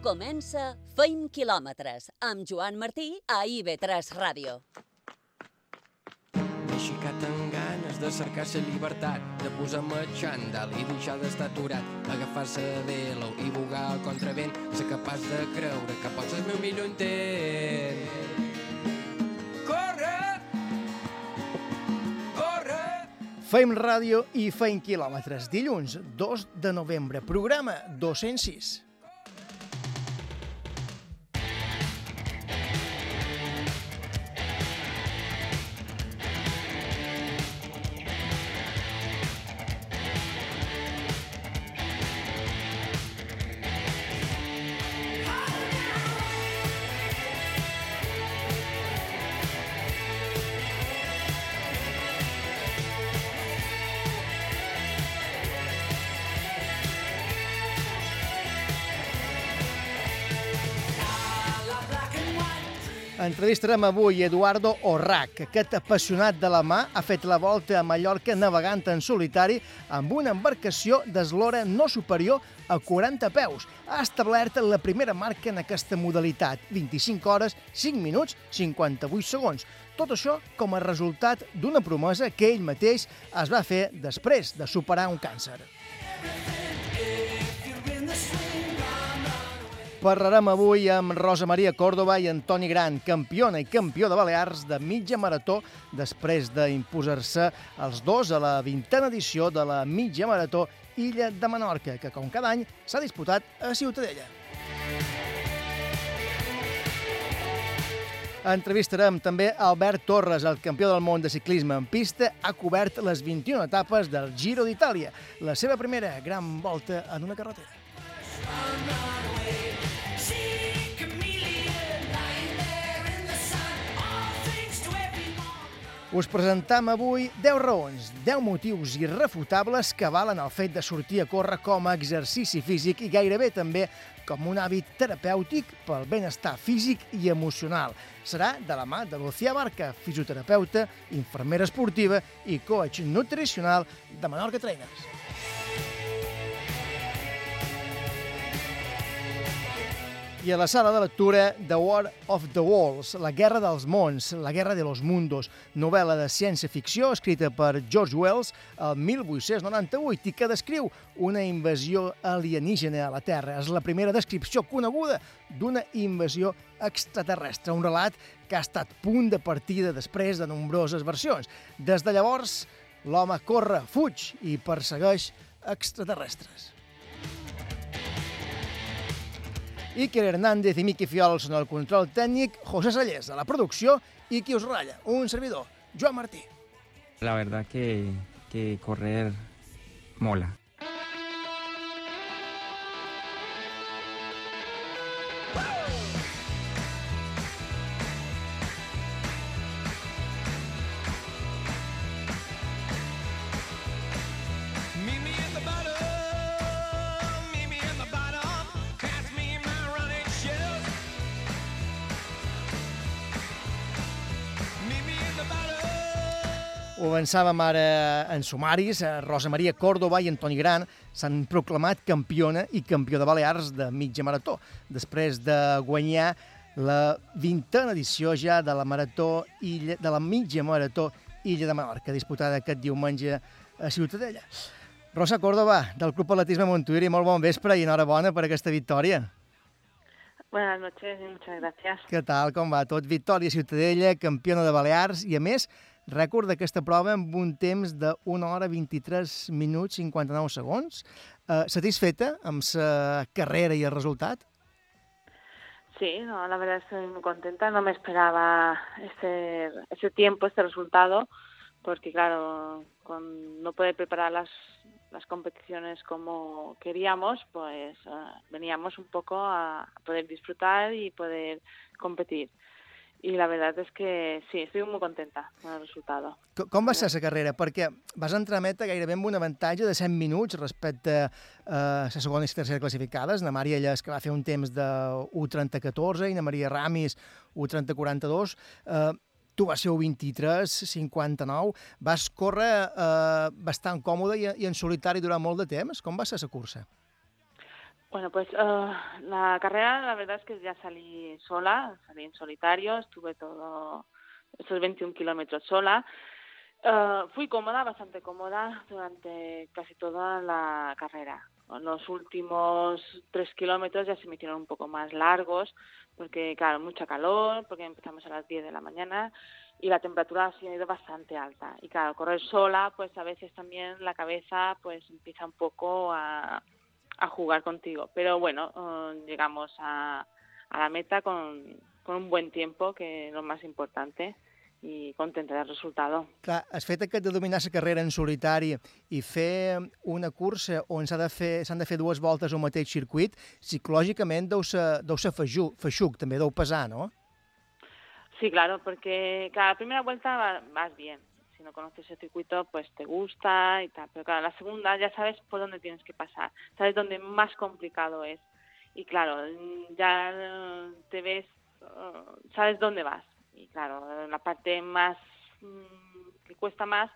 Comença Feim quilòmetres amb Joan Martí a IB3 Ràdio. M'he aixecat amb ganes de cercar la llibertat, de posar-me xandall i deixar d'estar aturat, agafar-se de velo i bugar el contravent, ser capaç de creure que pots el meu millor intent. Corre! Corre! Feim ràdio i feim quilòmetres. Dilluns, 2 de novembre, programa 206. Entrevistarem avui Eduardo Orrac. Aquest apassionat de la mà ha fet la volta a Mallorca navegant en solitari amb una embarcació d'eslora no superior a 40 peus. Ha establert la primera marca en aquesta modalitat, 25 hores, 5 minuts, 58 segons. Tot això com a resultat d'una promesa que ell mateix es va fer després de superar un càncer. Parlarem avui amb Rosa Maria Córdoba i Antoni Gran, campiona i campió de Balears de mitja marató després d'imposar-se els dos a la vintena edició de la mitja marató Illa de Menorca, que com cada any s'ha disputat a Ciutadella. Entrevistarem també Albert Torres, el campió del món de ciclisme en pista, ha cobert les 21 etapes del Giro d'Itàlia, la seva primera gran volta en una carretera. Us presentam avui 10 raons, 10 motius irrefutables que valen el fet de sortir a córrer com a exercici físic i gairebé també com un hàbit terapèutic pel benestar físic i emocional. Serà de la mà de Lucía Barca, fisioterapeuta, infermera esportiva i coach nutricional de Menorca Trainers. I a la sala de lectura The War of the Walls, La guerra dels mons, La guerra de los mundos, novel·la de ciència-ficció escrita per George Wells el 1898 i que descriu una invasió alienígena a la Terra. És la primera descripció coneguda d'una invasió extraterrestre, un relat que ha estat punt de partida després de nombroses versions. Des de llavors, l'home corre, fuig i persegueix extraterrestres. Iker Hernández i Miqui Fiols en el control tècnic, José Sallés a la producció i qui us ratlla, un servidor, Joan Martí. La verdad que, que correr mola. Ho avançàvem ara en sumaris, eh, Rosa Maria Córdoba i Antoni Gran s'han proclamat campiona i campió de Balears de mitja marató, després de guanyar la vintena edició ja de la marató Illa, de la mitja marató Illa de Menorca, disputada aquest diumenge a Ciutadella. Rosa Córdoba, del Club Atletisme Montuïri, molt bon vespre i enhorabona per aquesta victòria. Buenas noches y muchas gracias. Què tal, com va tot? Victòria Ciutadella, campiona de Balears i, a més, rècord d'aquesta prova amb un temps de 1 hora 23 minuts 59 segons. Eh, satisfeta amb la carrera i el resultat? Sí, no, la verdad estoy muy contenta. No me esperaba ese, ese tiempo, este resultado, porque claro, con no poder preparar las, las competiciones como queríamos, pues eh, veníamos un poco a, a poder disfrutar y poder competir. Y la verdad es que sí, estoy muy contenta con el resultado. Co- Com va ser la carrera? Perquè vas entrar a meta gairebé amb un avantatge de 100 minuts respecte a eh, la segona i tercera classificades. Na Maria Lles, que va fer un temps de 1.30.14, i na Maria Ramis, 1.30.42. Eh, tu vas ser 1.23.59. Vas córrer eh, bastant còmode i, i en solitari durant molt de temps. Com va ser la cursa? Bueno, pues uh, la carrera, la verdad es que ya salí sola, salí en solitario, estuve todo esos 21 kilómetros sola. Uh, fui cómoda, bastante cómoda durante casi toda la carrera. Los últimos tres kilómetros ya se me hicieron un poco más largos, porque claro, mucha calor, porque empezamos a las 10 de la mañana y la temperatura ha sido bastante alta. Y claro, correr sola, pues a veces también la cabeza pues empieza un poco a, a jugar contigo. Pero bueno, uh, llegamos a, a la meta con, con un buen tiempo, que es lo más importante i contenta del resultat. Clar, el fet aquest de dominar la carrera en solitari i fer una cursa on s'han de, fer, de fer dues voltes al mateix circuit, psicològicament deu ser, deu ser feixuc, feixuc, també deu pesar, no? Sí, claro, porque cada primera vuelta vas bien. Si no conoces el circuito, pues te gusta y tal. Pero claro, la segunda ya sabes por dónde tienes que pasar. Sabes dónde más complicado es. Y claro, ya te ves, sabes dónde vas y claro, la parte más mmm, que cuesta más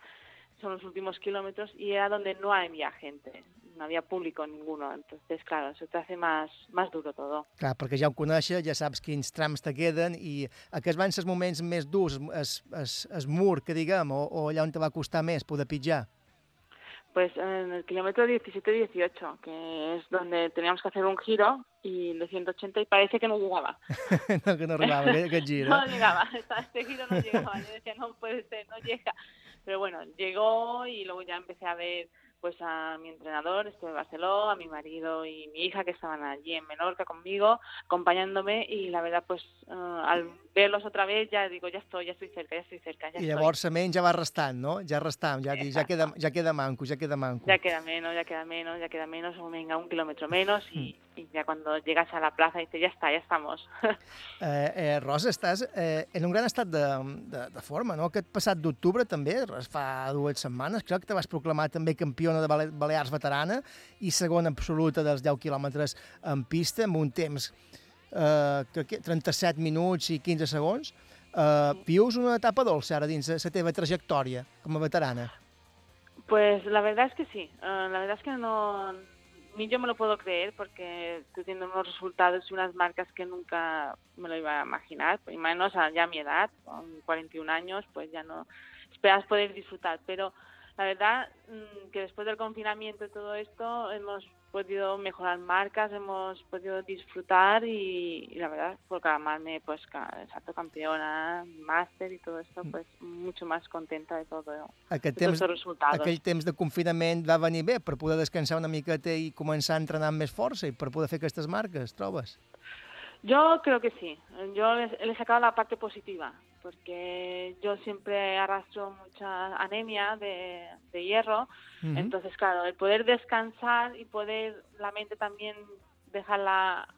son los últimos kilómetros y era donde no había gente, no había público ninguno, entonces claro, eso te hace más, más duro todo. Clar, perquè ja ho coneixes, ja saps quins trams te queden i aquests van ser els moments més durs, es, es, es mur, que diguem, o, o allà on te va costar més poder pitjar? Pues en el kilómetro 17-18, que es donde teníamos que hacer un giro y de 180 y parece que no llegaba. no, que no arribava aquest giro. no llegaba, este giro no llegaba. Yo decía, no puede ser, no llega. Pero bueno, llegó y luego ya empecé a ver pues a mi entrenador, estuve en Barcelona, a mi marido y mi hija que estaban allí en Menorca conmigo, acompañándome y la verdad pues uh, al verlos otra vez ya digo, ya estoy, ya estoy cerca, ya estoy cerca, ya I llavors la ment ja va restant, no? Ja restant, ja, ja, ja, queda, ja queda manco, ja queda manco. Ya queda menos, ya queda menos, ya queda menos, venga, un kilómetro menos y, mm. Y ya cuando llegas a la plaza dices, ya está, ya estamos. eh, eh, Rosa, estàs eh, en un gran estat de, de, de forma, no? Aquest passat d'octubre també, fa dues setmanes, crec que te vas proclamar també campiona de Balears veterana i segona absoluta dels 10 quilòmetres en pista, amb un temps eh, que 37 minuts i 15 segons. Eh, vius una etapa dolça ara dins la teva trajectòria com a veterana. Pues la verdad es que sí. Uh, la verdad es que no, ni yo me lo puedo creer porque estoy teniendo unos resultados y unas marcas que nunca me lo iba a imaginar, y menos ya a mi edad, con 41 años, pues ya no esperas poder disfrutar. Pero la verdad mm, que después del confinamiento y todo esto hemos podido mejorar marcas, hemos podido disfrutar y, y la verdad proclamarme pues exacto campeona, máster y todo esto, pues mucho más contenta de todo aquest temps, estos resultados. Aquell temps de confinament va venir bé per poder descansar una miqueta i començar a entrenar amb més força i per poder fer aquestes marques, trobes? Yo creo que sí. Yo le he sacado la parte positiva, porque yo siempre arrastro mucha anemia de, de hierro. Uh -huh. Entonces, claro, el poder descansar y poder la mente también dejarla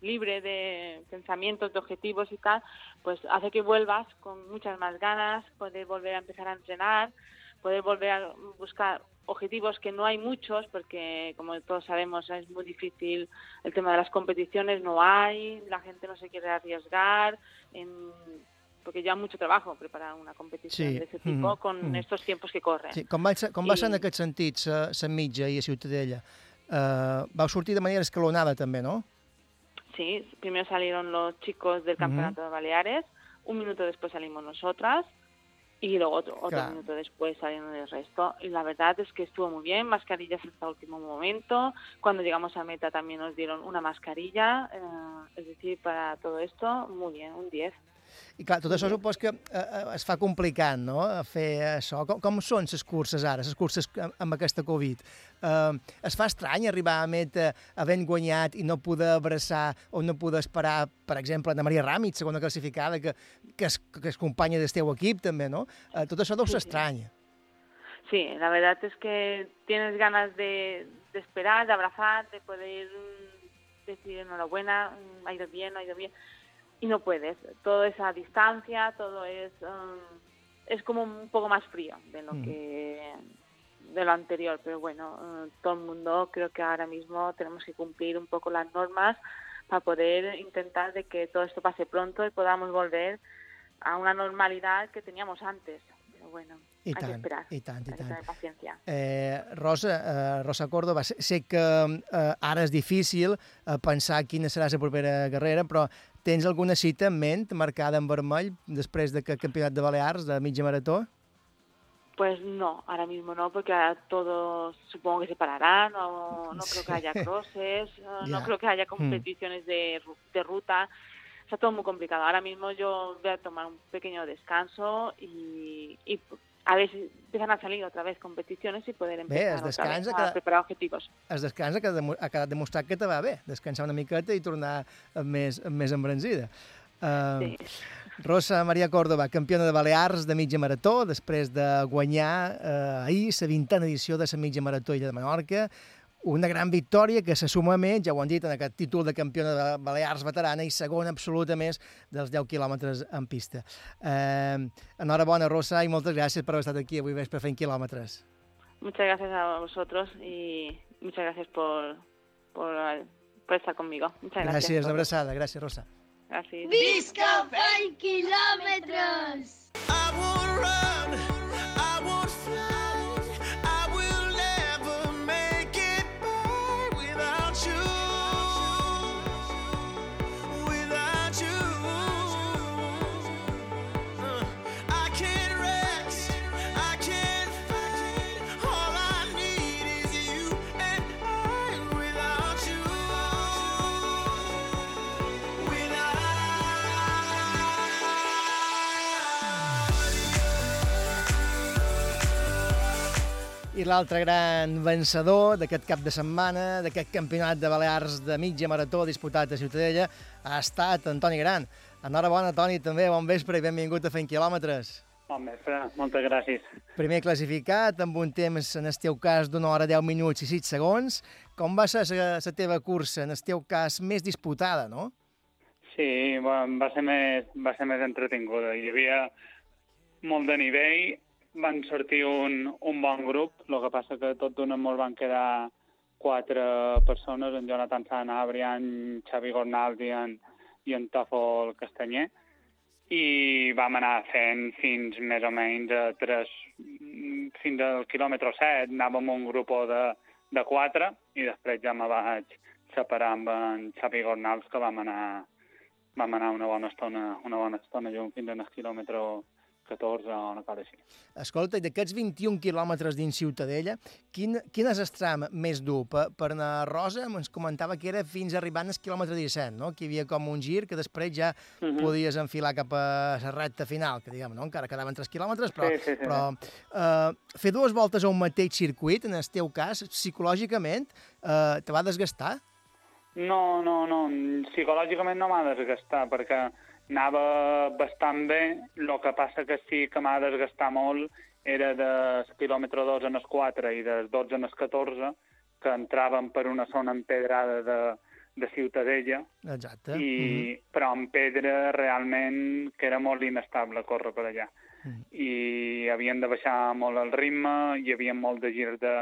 libre de pensamientos, de objetivos y tal, pues hace que vuelvas con muchas más ganas, poder volver a empezar a entrenar, poder volver a buscar objetivos que no hay muchos, porque como todos sabemos es muy difícil el tema de las competiciones, no hay, la gente no se quiere arriesgar, en, porque lleva mucho trabajo preparar una competició sí. d'aquest tipus mm -hmm. con mm -hmm. estos tiempos que corren. Sí. Com va, com va ser en aquest sentit, sa mitja i a Ciutadella? Uh, vau sortir de manera escalonada també, no? Sí, primero salieron los chicos del Campeonato uh -huh. de Baleares, un minuto después salimos nosotras, y luego otro, otro claro. minuto después saliendo del resto. Y la verdad es que estuvo muy bien, mascarillas hasta último momento. Cuando llegamos a meta también nos dieron una mascarilla, eh, es decir, para todo esto, muy bien, un 10. I clar, tot això supos que eh, es fa complicat, no?, fer això. Com, com són les curses ara, les curses amb aquesta Covid? Eh, es fa estrany arribar a meta havent guanyat i no poder abraçar o no poder esperar, per exemple, Ana Maria Ràmit, segona classificada, que, que, és, que és companya del teu equip també, no? Eh, tot això deu ser estrany. Sí, la verdad es que tienes ganas de, de esperar, de abrazar, de poder decir enhorabuena, ha ido bien, ha ido bien y no puedes. Todo es a distancia, todo es um, es como un poco más frío de lo mm. que de lo anterior, pero bueno, uh, todo el mundo creo que ahora mismo tenemos que cumplir un poco las normas para poder intentar de que todo esto pase pronto y podamos volver a una normalidad que teníamos antes. Pero bueno, I hay que tant, esperar. i tant, i hay que tant. tener paciencia. Eh, Rosa, eh, Rosa Córdoba, sé, sé que eh, ara és difícil eh, pensar quina serà la propera carrera, però tens alguna cita en ment marcada en vermell després d'aquest campionat de Balears de mitja marató? Pues no, ahora mismo no, porque todos supongo que se pararán, no, no creo que haya crosses, no, no creo que haya competiciones de, ru- de ruta. Está todo muy complicado. Ahora mismo yo voy a tomar un pequeño descanso y, y a ver si empiezan a salir otra vez competiciones y poder empezar es otra vez a cada- preparar objetivos. Es descansa que ha quedat demostrat que te va bé, descansar una miqueta i tornar amb més, més embranzida. Uh, Sí. Rosa Maria Córdoba, campiona de Balears de mitja marató, després de guanyar eh, ahir la vintena edició de la mitja marató Illa de Menorca, una gran victòria que se suma a més, ja ho han dit, en aquest títol de campiona de Balears veterana i segona absoluta més dels 10 quilòmetres en pista. Eh, enhorabona, Rosa, i moltes gràcies per haver estat aquí avui vespre fent quilòmetres. Muchas gracias a vosotros y muchas gracias por, por, por estar conmigo. Muchas gracias. Gràcies, una abraçada. Gràcies, Rosa. Gracias. Visca 20 quilòmetres! I won't run, I won't l'altre gran vencedor d'aquest cap de setmana, d'aquest campionat de Balears de mitja marató disputat a Ciutadella, ha estat Antoni Gran. Enhorabona, Toni, també, bon vespre i benvingut a Fent Quilòmetres. Bon vespre, moltes gràcies. Primer classificat, amb un temps, en el teu cas, d'una hora 10 minuts i 6 segons. Com va ser la teva cursa, en el teu cas, més disputada, no? Sí, bueno, va, ser més, va ser més entretinguda. Hi havia molt de nivell, van sortir un, un bon grup, el que passa que tot d'una molt van quedar quatre persones, en Jonathan Sanabri, en Xavi Gornaldi en, i en Tòfol Castanyer, i vam anar fent fins més o menys a tres, fins al quilòmetre 7, anàvem un grup de, de quatre, i després ja me vaig separar amb en Xavi Gornals, que vam anar, vam anar una bona estona, una bona estona junts fins al quilòmetre 14 o una cosa així. Escolta, i d'aquests 21 quilòmetres dins Ciutadella, quin, quin és el tram més dur? Per, per anar a Rosa ens comentava que era fins a arribar al quilòmetre 17, no? que hi havia com un gir que després ja uh Mhm. -huh. podies enfilar cap a la recta final, que diguem, no? encara quedaven 3 quilòmetres, però, Sí, sí, sí, però eh, fer dues voltes a un mateix circuit, en el teu cas, psicològicament, eh, te va desgastar? No, no, no, psicològicament no m'ha desgastat, perquè anava bastant bé, el que passa que sí que m'ha desgastat molt era del quilòmetre 2 en el 4 i del 12 en el 14, que entraven per una zona empedrada de, de Ciutadella, Exacte. i, però en pedra realment que era molt inestable córrer per allà. Mhm. I havien de baixar molt el ritme, hi havia molt de girs de,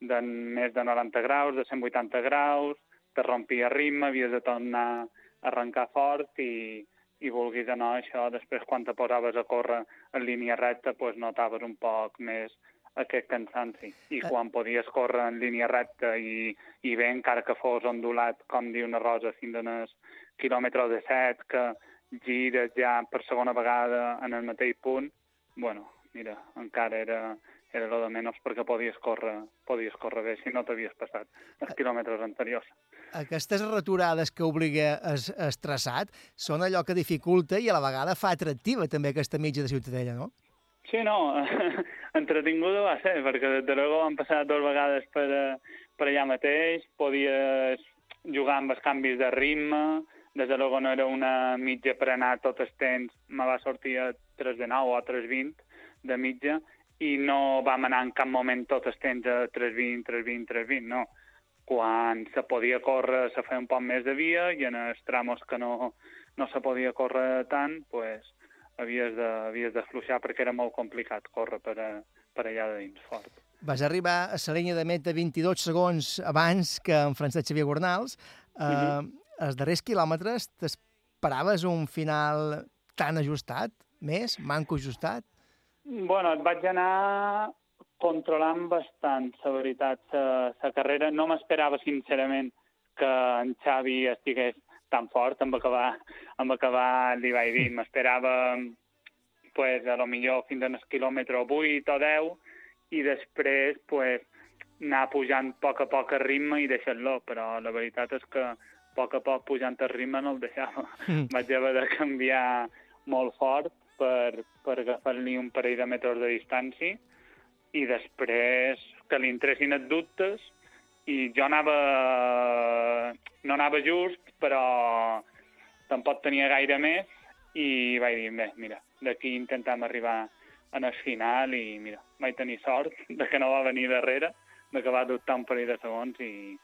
de més de 90 graus, de 180 graus, te rompia ritme, havies de tornar a arrencar fort i, i vulguis o no, això després quan te posaves a córrer en línia recta pues, notaves un poc més aquest cansanci. I quan podies córrer en línia recta i, i bé, encara que fos ondulat, com diu una rosa, fins en el quilòmetre de set, que gires ja per segona vegada en el mateix punt, bueno, mira, encara era, era lo de menys perquè podies córrer, podies córrer bé si no t'havies passat els quilòmetres anteriors. Aquestes returades que obliga es, es traçat són allò que dificulta i a la vegada fa atractiva també aquesta mitja de Ciutadella, no? Sí, no, entretinguda va ser, perquè de luego han passat dues vegades per, eh, per allà mateix, podies jugar amb els canvis de ritme, des de no era una mitja per anar tot el temps, me va sortir a 3 de 9 o a 3.20 de mitja, i no vam anar en cap moment tot el temps a 3.20, 3.20, 3.20, no. Quan se podia córrer se feia un poc més de via i en els tramos que no, no se podia córrer tant, pues, havies de, havies de fluixar perquè era molt complicat córrer per, a, per allà de dins fort. Vas arribar a la línia de meta 22 segons abans que en Francesc Xavier Gornals. Eh, Mhm. Els darrers quilòmetres t'esperaves un final tan ajustat? Més? Manco ajustat? Bueno, et vaig anar controlant bastant, la veritat, la, la carrera. No m'esperava, sincerament, que en Xavi estigués tan fort amb acabar, amb acabar li vaig dir. M'esperava, pues, a lo millor fins al quilòmetre 8 o 10 i després, pues, anar pujant a poc a poc el ritme i deixar-lo, però la veritat és que a poc a poc pujant el ritme no el deixava. Mm. Vaig haver de canviar molt fort per, per agafar-li un parell de metres de distància i després que li entressin els dubtes i jo anava... no anava just, però tampoc tenia gaire més i vaig dir, bé, mira, d'aquí intentem arribar en el final i mira, vaig tenir sort de que no va venir darrere, de que va dubtar un parell de segons i,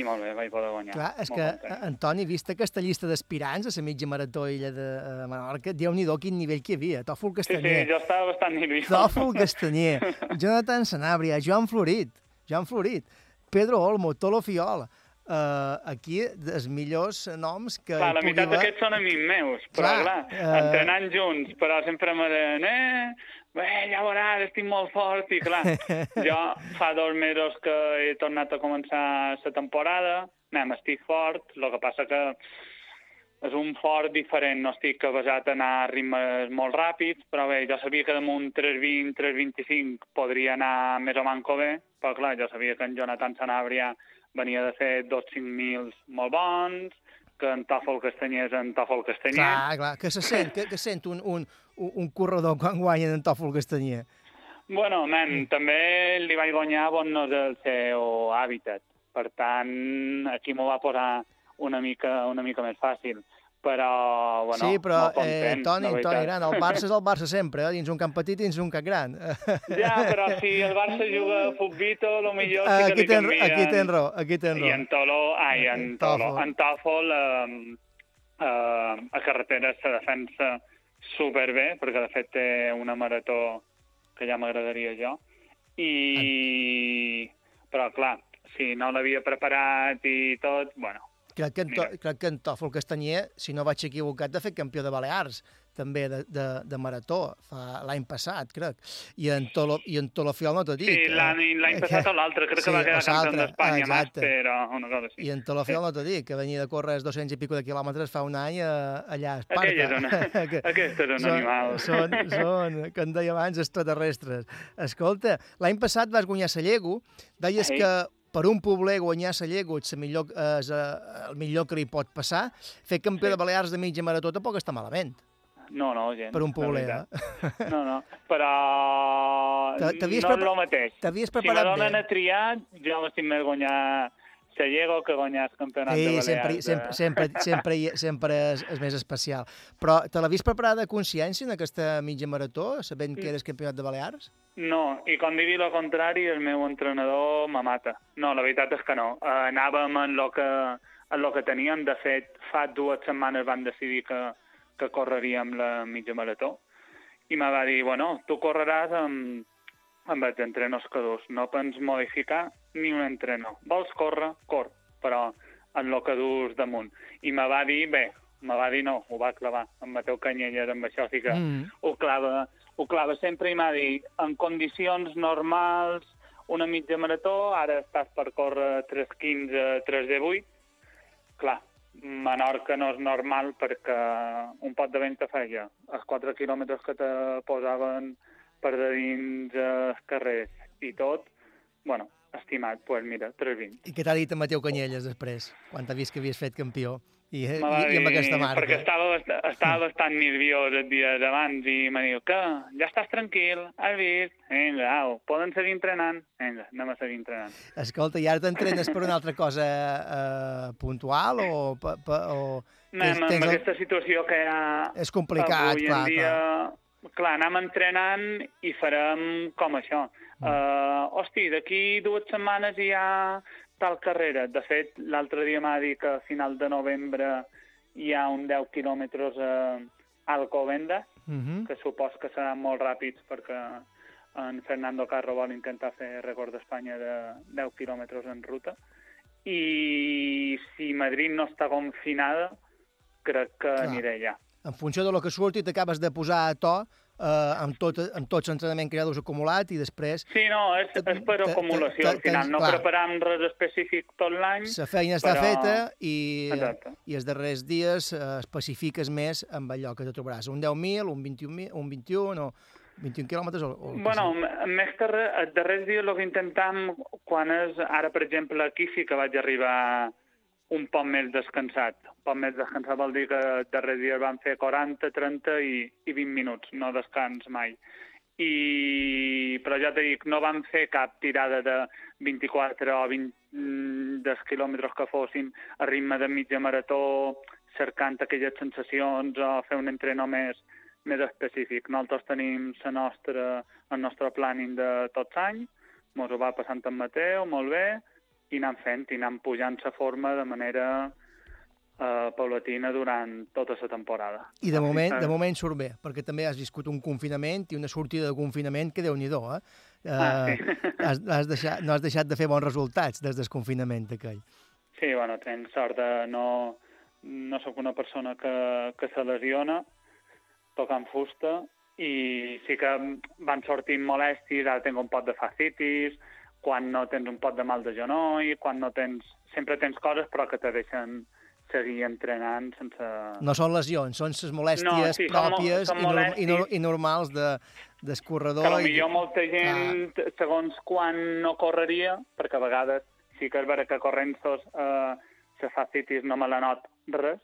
i molt bé, vaig poder guanyar. Clar, és Molt que, content. Antoni, vista aquesta llista d'aspirants a la mitja marató illa de eh, Menorca, déu-n'hi-do quin nivell que hi havia. Tòfol Sí, sí, Castanyer, jo estava bastant nerviós. Tòfol Castanyer, Jonathan Sanabria, Joan Florit, Joan Florit, Pedro Olmo, Tolo Fiol, uh, aquí els millors noms que Clar, la meitat haver. d'aquests són amics meus, però Clar, clar, eh, entrenant junts, però sempre me deien, eh, bé, veuràs, estic molt fort, i clar, jo fa dos mesos que he tornat a començar la temporada, anem, estic fort, el que passa que és un fort diferent, no estic basat a anar a ritmes molt ràpids, però bé, jo sabia que damunt 3.20, 3.25 podria anar més o manco bé, però clar, jo sabia que en Jonathan Sanabria venia de fer dos 5.000 molt bons, que en Tòfol Castanyer és en Tòfol Castanyer. Clar, clar, que se sent, que, que sent un, un, un corredor quan guanya en Tòfol Castanyer. Bueno, nen, també li vaig guanyar on no és el seu hàbitat. Per tant, aquí m'ho va posar una mica, una mica més fàcil. Però, bueno, sí, però, content, eh, Toni, Toni. Gran, el Barça és el Barça sempre, eh? dins un camp petit, dins un camp gran. Ja, però si el Barça juga a futbito, lo millor sí que aquí li ten, canvien. aquí ten raó, aquí ten I raó. en Tolo, ai, en Tolo, Tòfol. en Tòfol, eh, eh, a carretera se defensa superbé, perquè de fet té una marató que ja m'agradaria jo. I... Però, clar, si no l'havia preparat i tot, bueno, Crec que, en, to, crec que en Tòfol Castanyer, si no vaig equivocat, de fet campió de Balears, també de, de, de marató, fa l'any passat, crec. I en, Tolo, i en Tolofiol no t'ho dic. sí, eh, l'any l'any que- passat o l'altre, crec sí, que va quedar campió d'Espanya, màster o una cosa així. I en Tolofiol no t'ho dic, que venia de córrer els 200 i pico de quilòmetres fa un any a, allà a Esparta. Aquell és un- Que aquest és un són, animal. Són, són, que en deia abans, extraterrestres. Escolta, l'any passat vas guanyar Sallego, deies Ai. que per un pobler guanyar Sallego és, la millor, és eh, el millor que li pot passar. Fer campió Sí. de Balears de mitja marató tampoc està malament, No, no, gent. per un la pobler. veritat. Eh? No, no, però no és el mateix. T'havies Si me preparat donen bé. a triar, jo m'estic més guanyar Sallego que guanyar el campionat de Sí, Balears. sempre, de- sempre, sempre, sempre, sempre és, és més especial. Però te l'havies preparada a consciència en aquesta mitja marató, sabent que eres campionat de Balears? No, i quan digui el contrari, el meu entrenador me mata. No, la veritat és que no. Uh, anàvem en lo que, en lo que teníem. De fet, fa dues setmanes van decidir que, que correríem la mitja marató. I me va dir, bueno, tu correràs amb, amb els entrenos que dus. No pens modificar ni un entreno. Vols córrer? Cor, però en lo que dus damunt. I me va dir, bé, me va dir no, ho va clavar. En Mateu Canyelles, amb això sí que Mm. ho clava, ho clava sempre i m'ha dit, en condicions normals, una mitja marató, ara estàs per córrer 3.15, 3.18, clar, Menorca no és normal perquè un pot de vent te feia els 4 quilòmetres que te posaven per de dins els carrers i tot, bueno, estimat, doncs pues mira, 3.20. I què t'ha dit en Mateu Canyelles després, quan t'ha vist que havies fet campió? I, i, i amb aquesta marca. Perquè estava, estava bastant nerviós els dies abans i me diu que ja estàs tranquil, has vist? Vinga, au, poden seguir entrenant? Vinga, anem a seguir entrenant. Escolta, i ara t'entrenes per una altra cosa eh, puntual o... Pa, pa, o Anem amb el- aquesta situació que hi ha És complicat, avui clar, en dia... Clar, anem entrenant i farem com això. Uh, hosti, d'aquí dues setmanes hi ha tal carrera. De fet, l'altre dia m'ha dit que a final de novembre hi ha un 10 quilòmetres a Alcobendas, Uh -huh. que supos que seran molt ràpids perquè en Fernando Carro vol intentar fer rècord d'Espanya de 10 quilòmetres en ruta. I si Madrid no està confinada, crec que Clar. aniré ja. En funció de lo que surti, t'acabes de posar a to eh, amb, tot, amb tots l'entrenament que ja acumulat i després Sí, no, és, és per acumulació, al final. No clar. preparam res específic tot l'any. la feina està però- feta i, Exacte. i els darrers dies eh, especifiques més amb allò que te trobaràs. Un 10.000, un 21.000, un 21 o 21 quilòmetres o, o Bueno, més que res, els darrers dies el que intentam, quan és, ara per exemple aquí sí que vaig arribar un poc més descansat. Un poc més descansat vol dir que els darrers dies van fer 40, 30 i, i 20 minuts, no descans mai. I, però ja t'he dit, no vam fer cap tirada de 24 o 20 mm, dels quilòmetres que fossin a ritme de mitja marató, cercant aquelles sensacions o fer un entreno més, més específic. Nosaltres tenim la nostra, el nostre planning de tots anys, ens ho va passant en Mateu, molt bé, i anem fent, i anem pujant la forma de manera eh, paulatina durant tota la temporada. I de moment, de que- moment surt bé, perquè també has viscut un confinament i una sortida de confinament que déu nhi eh? eh Ah, sí. has, has deixat, no has deixat de fer bons resultats des del confinament aquell. Sí, bueno, tenc sort de no... No sóc una persona que, que se lesiona tocant fusta i sí que van sortint molèsties, ara tinc un pot de fascitis, quan no tens un pot de mal de genoll, quan no tens... Sempre tens coses però que te deixen seguir entrenant sense... No són lesions, són les molèsties No, sí, pròpies són i, norm, i, molèsties. nor, i normals de d'escorredor. Que i- potser molta gent, segons quan no correria, perquè a vegades sí que és vera que corrents-tos eh, la fascitis no me la not res,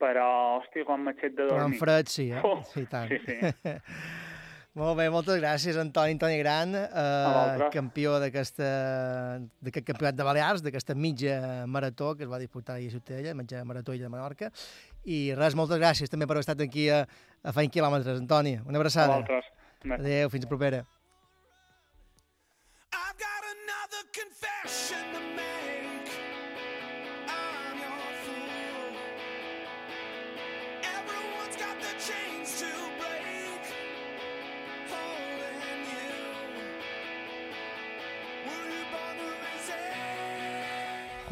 però, hòstia, quan m'aixec de Però dormir. en fred sí, eh? Oh, sí, i tant. sí, sí. Molt bé, moltes gràcies, Antoni, Antoni Gran, eh, campió d'aquesta d'aquest campionat de Balears, d'aquesta mitja marató que es va disputar ahir a Ciutadella, mitja marató i de Menorca. I res, moltes gràcies també per haver estat aquí a, a Feint Quilòmetres, Antoni. Una abraçada. Adéu, fins a propera. I've got another confession to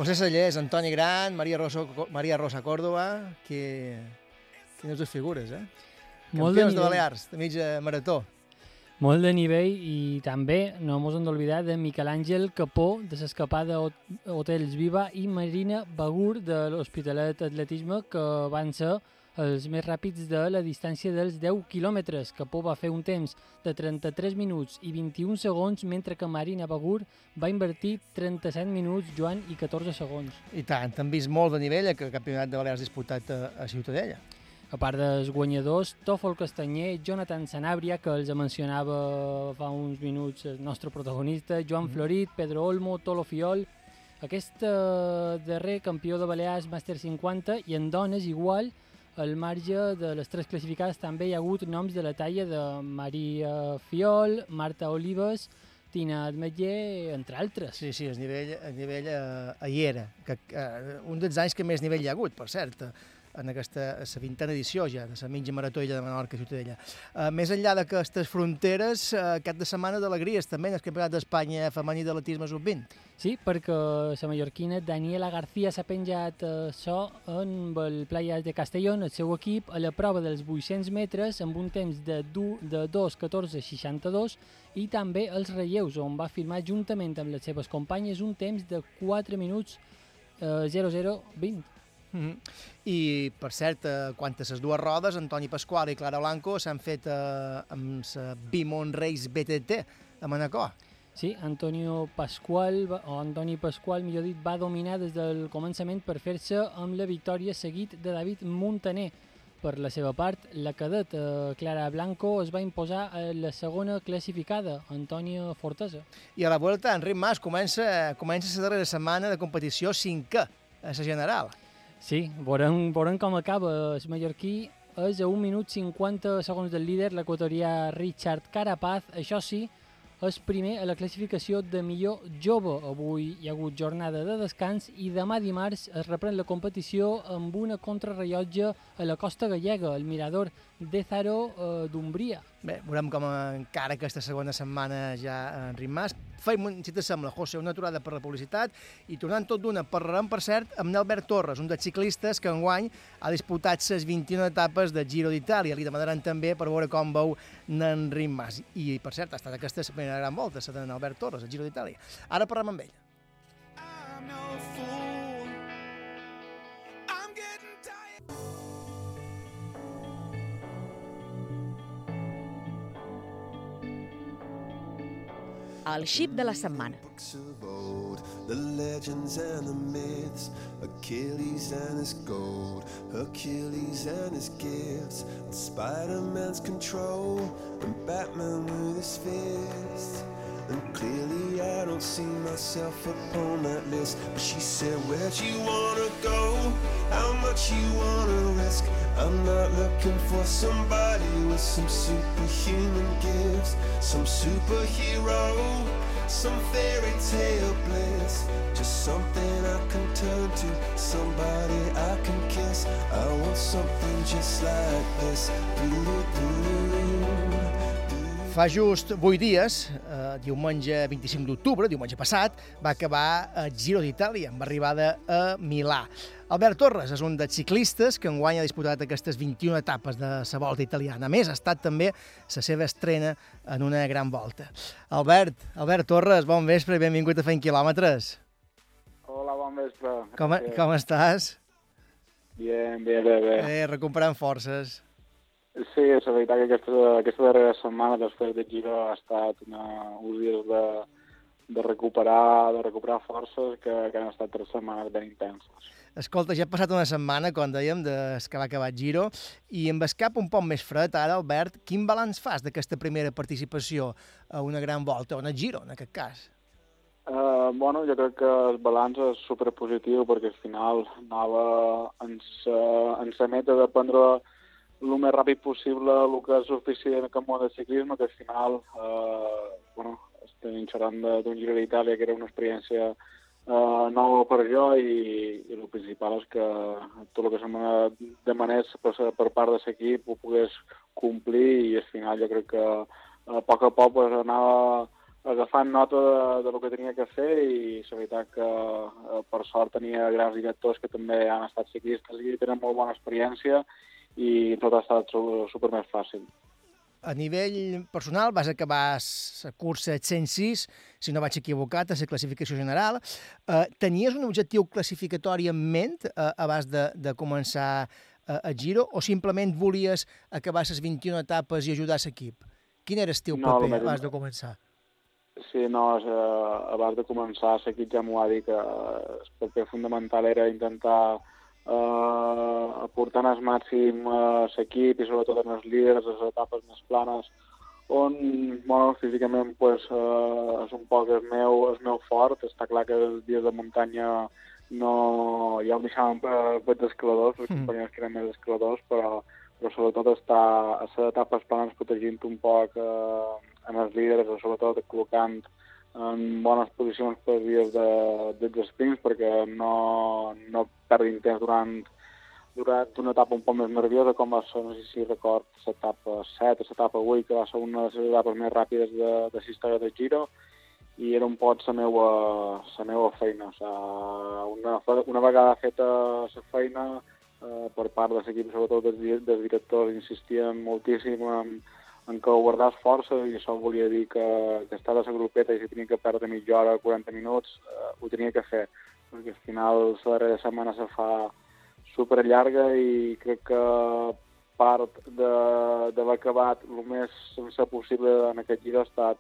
José Sallés, Antoni Gran, Maria Rosa, Maria Rosa Córdoba, que... Quines dues figures, eh? Molt de Campions de nivell. Balears, de mitja marató. Molt de nivell i també no mos hem d'oblidar de Miquel Àngel Capó de l'escapada Hot- Hotels Viva i Marina Begur de l'Hospitalet Atletisme que van ser els més ràpids de la distància dels 10 quilòmetres. Capó va fer un temps de 33 minuts i 21 segons, mentre que Marina Begur va invertir 37 minuts, Joan, i 14 segons. I tant, han vist molt de nivell el campionat de Balears disputat a, a Ciutadella. A part dels guanyadors, Tòfol Castanyer, Jonathan Sanabria, que els mencionava fa uns minuts el nostre protagonista, Joan Florit, Pedro Olmo, Tolo Fiol, aquest eh, darrer campió de Balears Màster 50 i en dones igual, al marge de les tres classificades també hi ha hagut noms de la talla de Maria Fiol, Marta Olives, Tina Admetller, entre altres. Sí, sí, el nivell, el nivell eh, hi era. Que, eh, un dels anys que més nivell hi ha hagut, per cert, eh, en aquesta la vintena edició ja, de la mitja marató illa de Menorca Ciutadella. Uh, més enllà d'aquestes fronteres, uh, cap de setmana d'alegries també en el Campionat d'Espanya femení d'atletisme sub-20. Sí, perquè la mallorquina Daniela García s'ha penjat eh, so en el Playas de Castellón, el seu equip, a la prova dels 800 metres amb un temps de, de 2.14.62 i també els relleus, on va firmar juntament amb les seves companyes un temps de 4 minuts eh, 0020. Mm -hmm. I, per cert, eh, quant a les dues rodes, Antoni Pasqual i Clara Blanco s'han fet eh, amb la Bimon Race BTT a Manacor. Sí, Antonio Pascual, va- o Antoni Pascual, millor dit, va dominar des del començament per fer-se amb la victòria seguit de David Montaner. Per la seva part, la cadet eh, Clara Blanco es va imposar a la segona classificada, Antònia Fortesa. I a la Vuelta, Enric Mas comença, comença la darrera setmana de competició cinquè a la general. Sí, veurem, veurem com acaba. El mallorquí és a 1 minut 50 segons del líder, l'equatorià Richard Carapaz. Això sí, és primer a la classificació de millor jove. Avui hi ha hagut jornada de descans i demà dimarts es reprèn la competició amb una contrarrellotge a la costa gallega, el mirador de Zaro eh, d'Umbria. Bé, veurem com encara aquesta segona setmana ja Enric Mas Feim, un- si t'assembla, José, una aturada per la publicitat i tornant tot d'una, parlarem, per cert, amb Nelbert Torres, un dels ciclistes que enguany ha disputat les 21 etapes de Giro d'Itàlia. Li demanaran també per veure com veu n'Enric Mas. I, per cert, ha estat aquesta primera gran volta, la de Nelbert Torres, al Giro d'Itàlia. Ara parlem amb ell. I'm no fool. El xip de la setmana. The legends and the myths, Achilles and his gold, Achilles and his gifts, Spider-Man's control, and Batman with his fist. And clearly I don't see myself upon that list. But she said, Where'd you wanna go? How much you wanna risk? I'm not looking for somebody with some superhuman gifts, some superhero, some fairy tale bliss. Just something I can turn to, somebody I can kiss. I want something just like this. Fa just 8 dies, eh, diumenge 25 d'octubre, diumenge passat, va acabar el Giro d'Itàlia, amb arribada a Milà. Albert Torres és un dels ciclistes que enguany ha disputat aquestes 21 etapes de la volta italiana. A més, ha estat també la seva estrena en una gran volta. Albert, Albert Torres, bon vespre i benvingut a Fent Quilòmetres. Hola, bon vespre. Com, com estàs? Bien, bien, bé, bé. Eh, recuperant forces. Sí, és la veritat que aquesta, aquesta darrera setmana després de Giro ha estat una, uns dies de, de recuperar, de recuperar forces que, que han estat tres setmanes ben intenses. Escolta, ja ha passat una setmana, com dèiem, des que va acabar Giro, i amb el cap un poc més fred, ara, Albert, quin balanç fas d'aquesta primera participació a una gran volta, o el Giro, en aquest cas? Uh, bueno, jo crec que el balanç és superpositiu perquè al final anava en sa, en sa meta de prendre el més ràpid possible el que és ofici en aquest món de ciclisme, que al final, uh, bueno, estem xerrant d'un Giro d'Itàlia que era una experiència uh, nova per jo i, i el principal és que tot el que se'm demanés per, per part de l'equip ho pogués complir i al final jo crec que uh, a poc a poc pues, anava agafant nota de, de lo que tenia que fer i la veritat que eh, per sort tenia grans directors que també han estat ciclistes i tenen molt bona experiència i tot ha estat su- super més fàcil. A nivell personal vas acabar la cursa 106, si no vaig equivocat, a la classificació general. Eh, tenies un objectiu classificatori en ment eh, abans de, de començar eh, el Giro o simplement volies acabar les 21 etapes i ajudar l'equip? Quin era el teu No, paper abans de començar? Sí, no, és, eh, abans de començar l'equip ja m'ho va dir que eh, el paper fundamental era intentar eh, aportar el màxim a l'equip i sobretot en els líders, les etapes més planes, on, bueno, físicament pues, eh, és un poc el meu, el meu fort. Està clar que els dies de muntanya no, ja ho deixàvem per, per escaladors, els Mm. companys que eren més escaladors, però, però sobretot està a les etapes planes protegint un poc eh, en els líders, sobretot col·locant en bones posicions per dies de, dels sprints perquè no, no perdin temps durant, durant una etapa un poc més nerviosa com va ser, no sé si record, l'etapa 7 o l'etapa 8, que va ser una de les etapes més ràpides de, de la història del Giro, i era un poc la meua, la meua feina. O sigui, una, una vegada feta la feina, eh, per part de l'equip, sobretot dels directors, insistien moltíssim en, en que guardàs força i això volia dir que, que estar a la grupeta i si tenia que perdre mitja hora, 40 minuts, eh, ho tenia que fer, perquè al final la darrera setmana se fa super llarga i crec que part de- d'haver acabat el més sense possible en aquest giro ha estat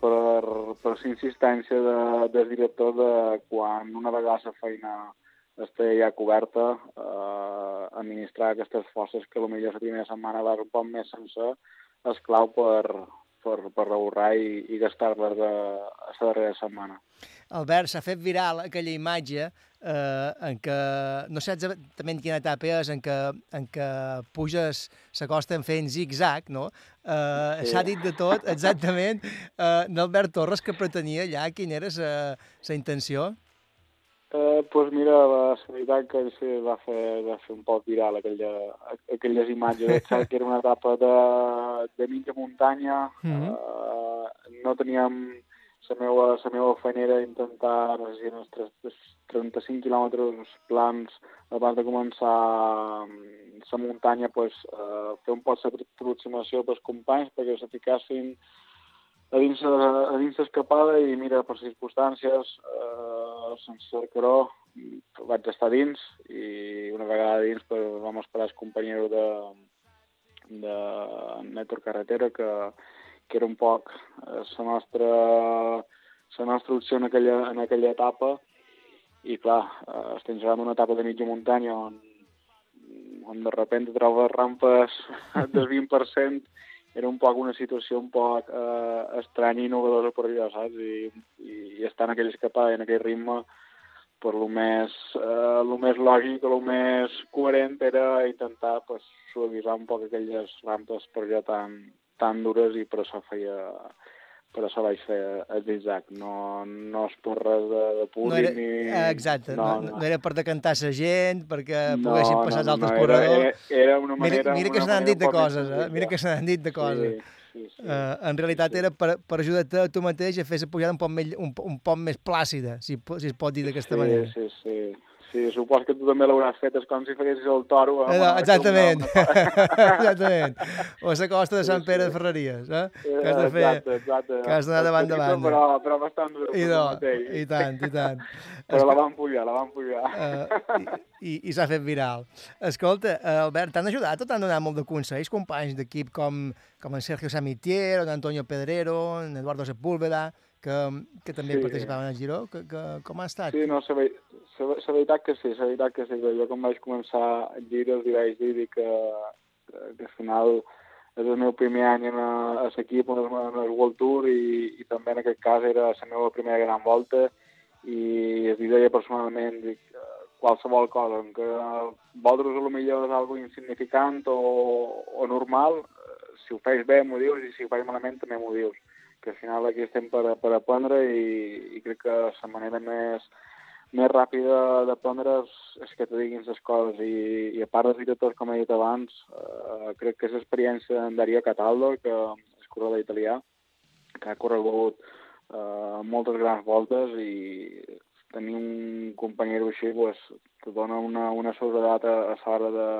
per, per la insistència de, del director de quan una vegada la feina està ja coberta, eh, administrar aquestes forces que potser la primera setmana vas un poc més sense és clau per, per, per ahorrar i, i gastar-les a, la darrera setmana. Albert, s'ha fet viral aquella imatge eh, en què, no sé exactament quina etapa és, en què, en què puges la costa en fent zig-zag, no? Eh, Sí. S'ha dit de tot, exactament. Eh, N'Albert Torres, que pretenia allà, quina era la intenció? Eh, pues mira, la veritat que sí, va fer, va fer un poc viral aquella, aquelles imatges. Que era una etapa de, de mitja muntanya, Mhm. eh, no teníem la meva, la meva feina era intentar, no sé si eren els 35 quilòmetres plans abans de començar la muntanya, pues, eh, fer un poc d'aproximació pels companys perquè se ficassin a dins, a dins l'escapada i mira, per circumstàncies, eh, el caró, vaig estar dins i una vegada dins pues, vam esperar el companyero de, de Netor Carretera que, que era un poc la eh, nostra, la nostra opció en aquella, en aquella etapa. I clar, eh, estem jugant una etapa de mitja muntanya on, on de repente trobes rampes del 20% era un poc una situació un poc eh, estranya i innovadora per allò, saps? I, i, i aquella escapada i en aquell ritme per lo més, eh, lo més lògic, lo més coherent era intentar pues, suavitzar un poc aquelles rampes per allò tan, tan dures i per això feia per això vaig fer el zigzag, no, no es porres de, de públic no era, ni... Exacte, no, no, no, era per decantar la gent, perquè no, poguessin passar no, altres no, corredors. Era, era una manera... Mira, mira que se n'han dit de coses, eh? Mira que se n'han dit de coses. Sí, sí, sí, uh, en realitat sí. era per, per ajudar-te a tu mateix a fer la pujada un poc, més, un, un poc més plàcida, si, si es pot dir d'aquesta sí, manera. Sí, sí, Sí, supos que tu també l'hauràs fet, és com si fessis el toro. Eh, no, exactament, exactament. O la costa de Sant Pere de Ferreries, eh? Que has de fer... Exacte, exacte. Que has d'anar davant de banda. Però, però bastant dur. I, no, I tant, i tant. Però la van pujar, la van pujar. Uh, I i s'ha fet viral. Escolta, Albert, t'han ajudat o t'han donat molt de consells companys d'equip com, com en Sergio Samitier, o d'Antonio Pedrero, en Eduardo Sepúlveda, que, que també sí. participaven al Giró, que, que, com ha estat? Sí, no, la, veritat que sí, la veritat que sí. Jo quan vaig començar el Giro els vaig dir que, que, que al final és el meu primer any en, a l'equip en, en el World Tour i, i també en aquest cas era la meva primera gran volta i es deia personalment dic, qualsevol cosa, en què vosaltres millor és algo insignificant o, o normal, si ho fes bé m'ho dius i si ho fes malament també m'ho dius que al final aquí estem per, per aprendre i, i crec que la manera més, més ràpida d'aprendre és, és que te diguin les coses. I, i a part de dir tot, com he dit abans, eh, crec que és l'experiència d'en Dario Cataldo, que és corredor italià, que ha corregut eh, moltes grans voltes i tenir un company així pues, te dona una, una seguretat a, a l'hora de,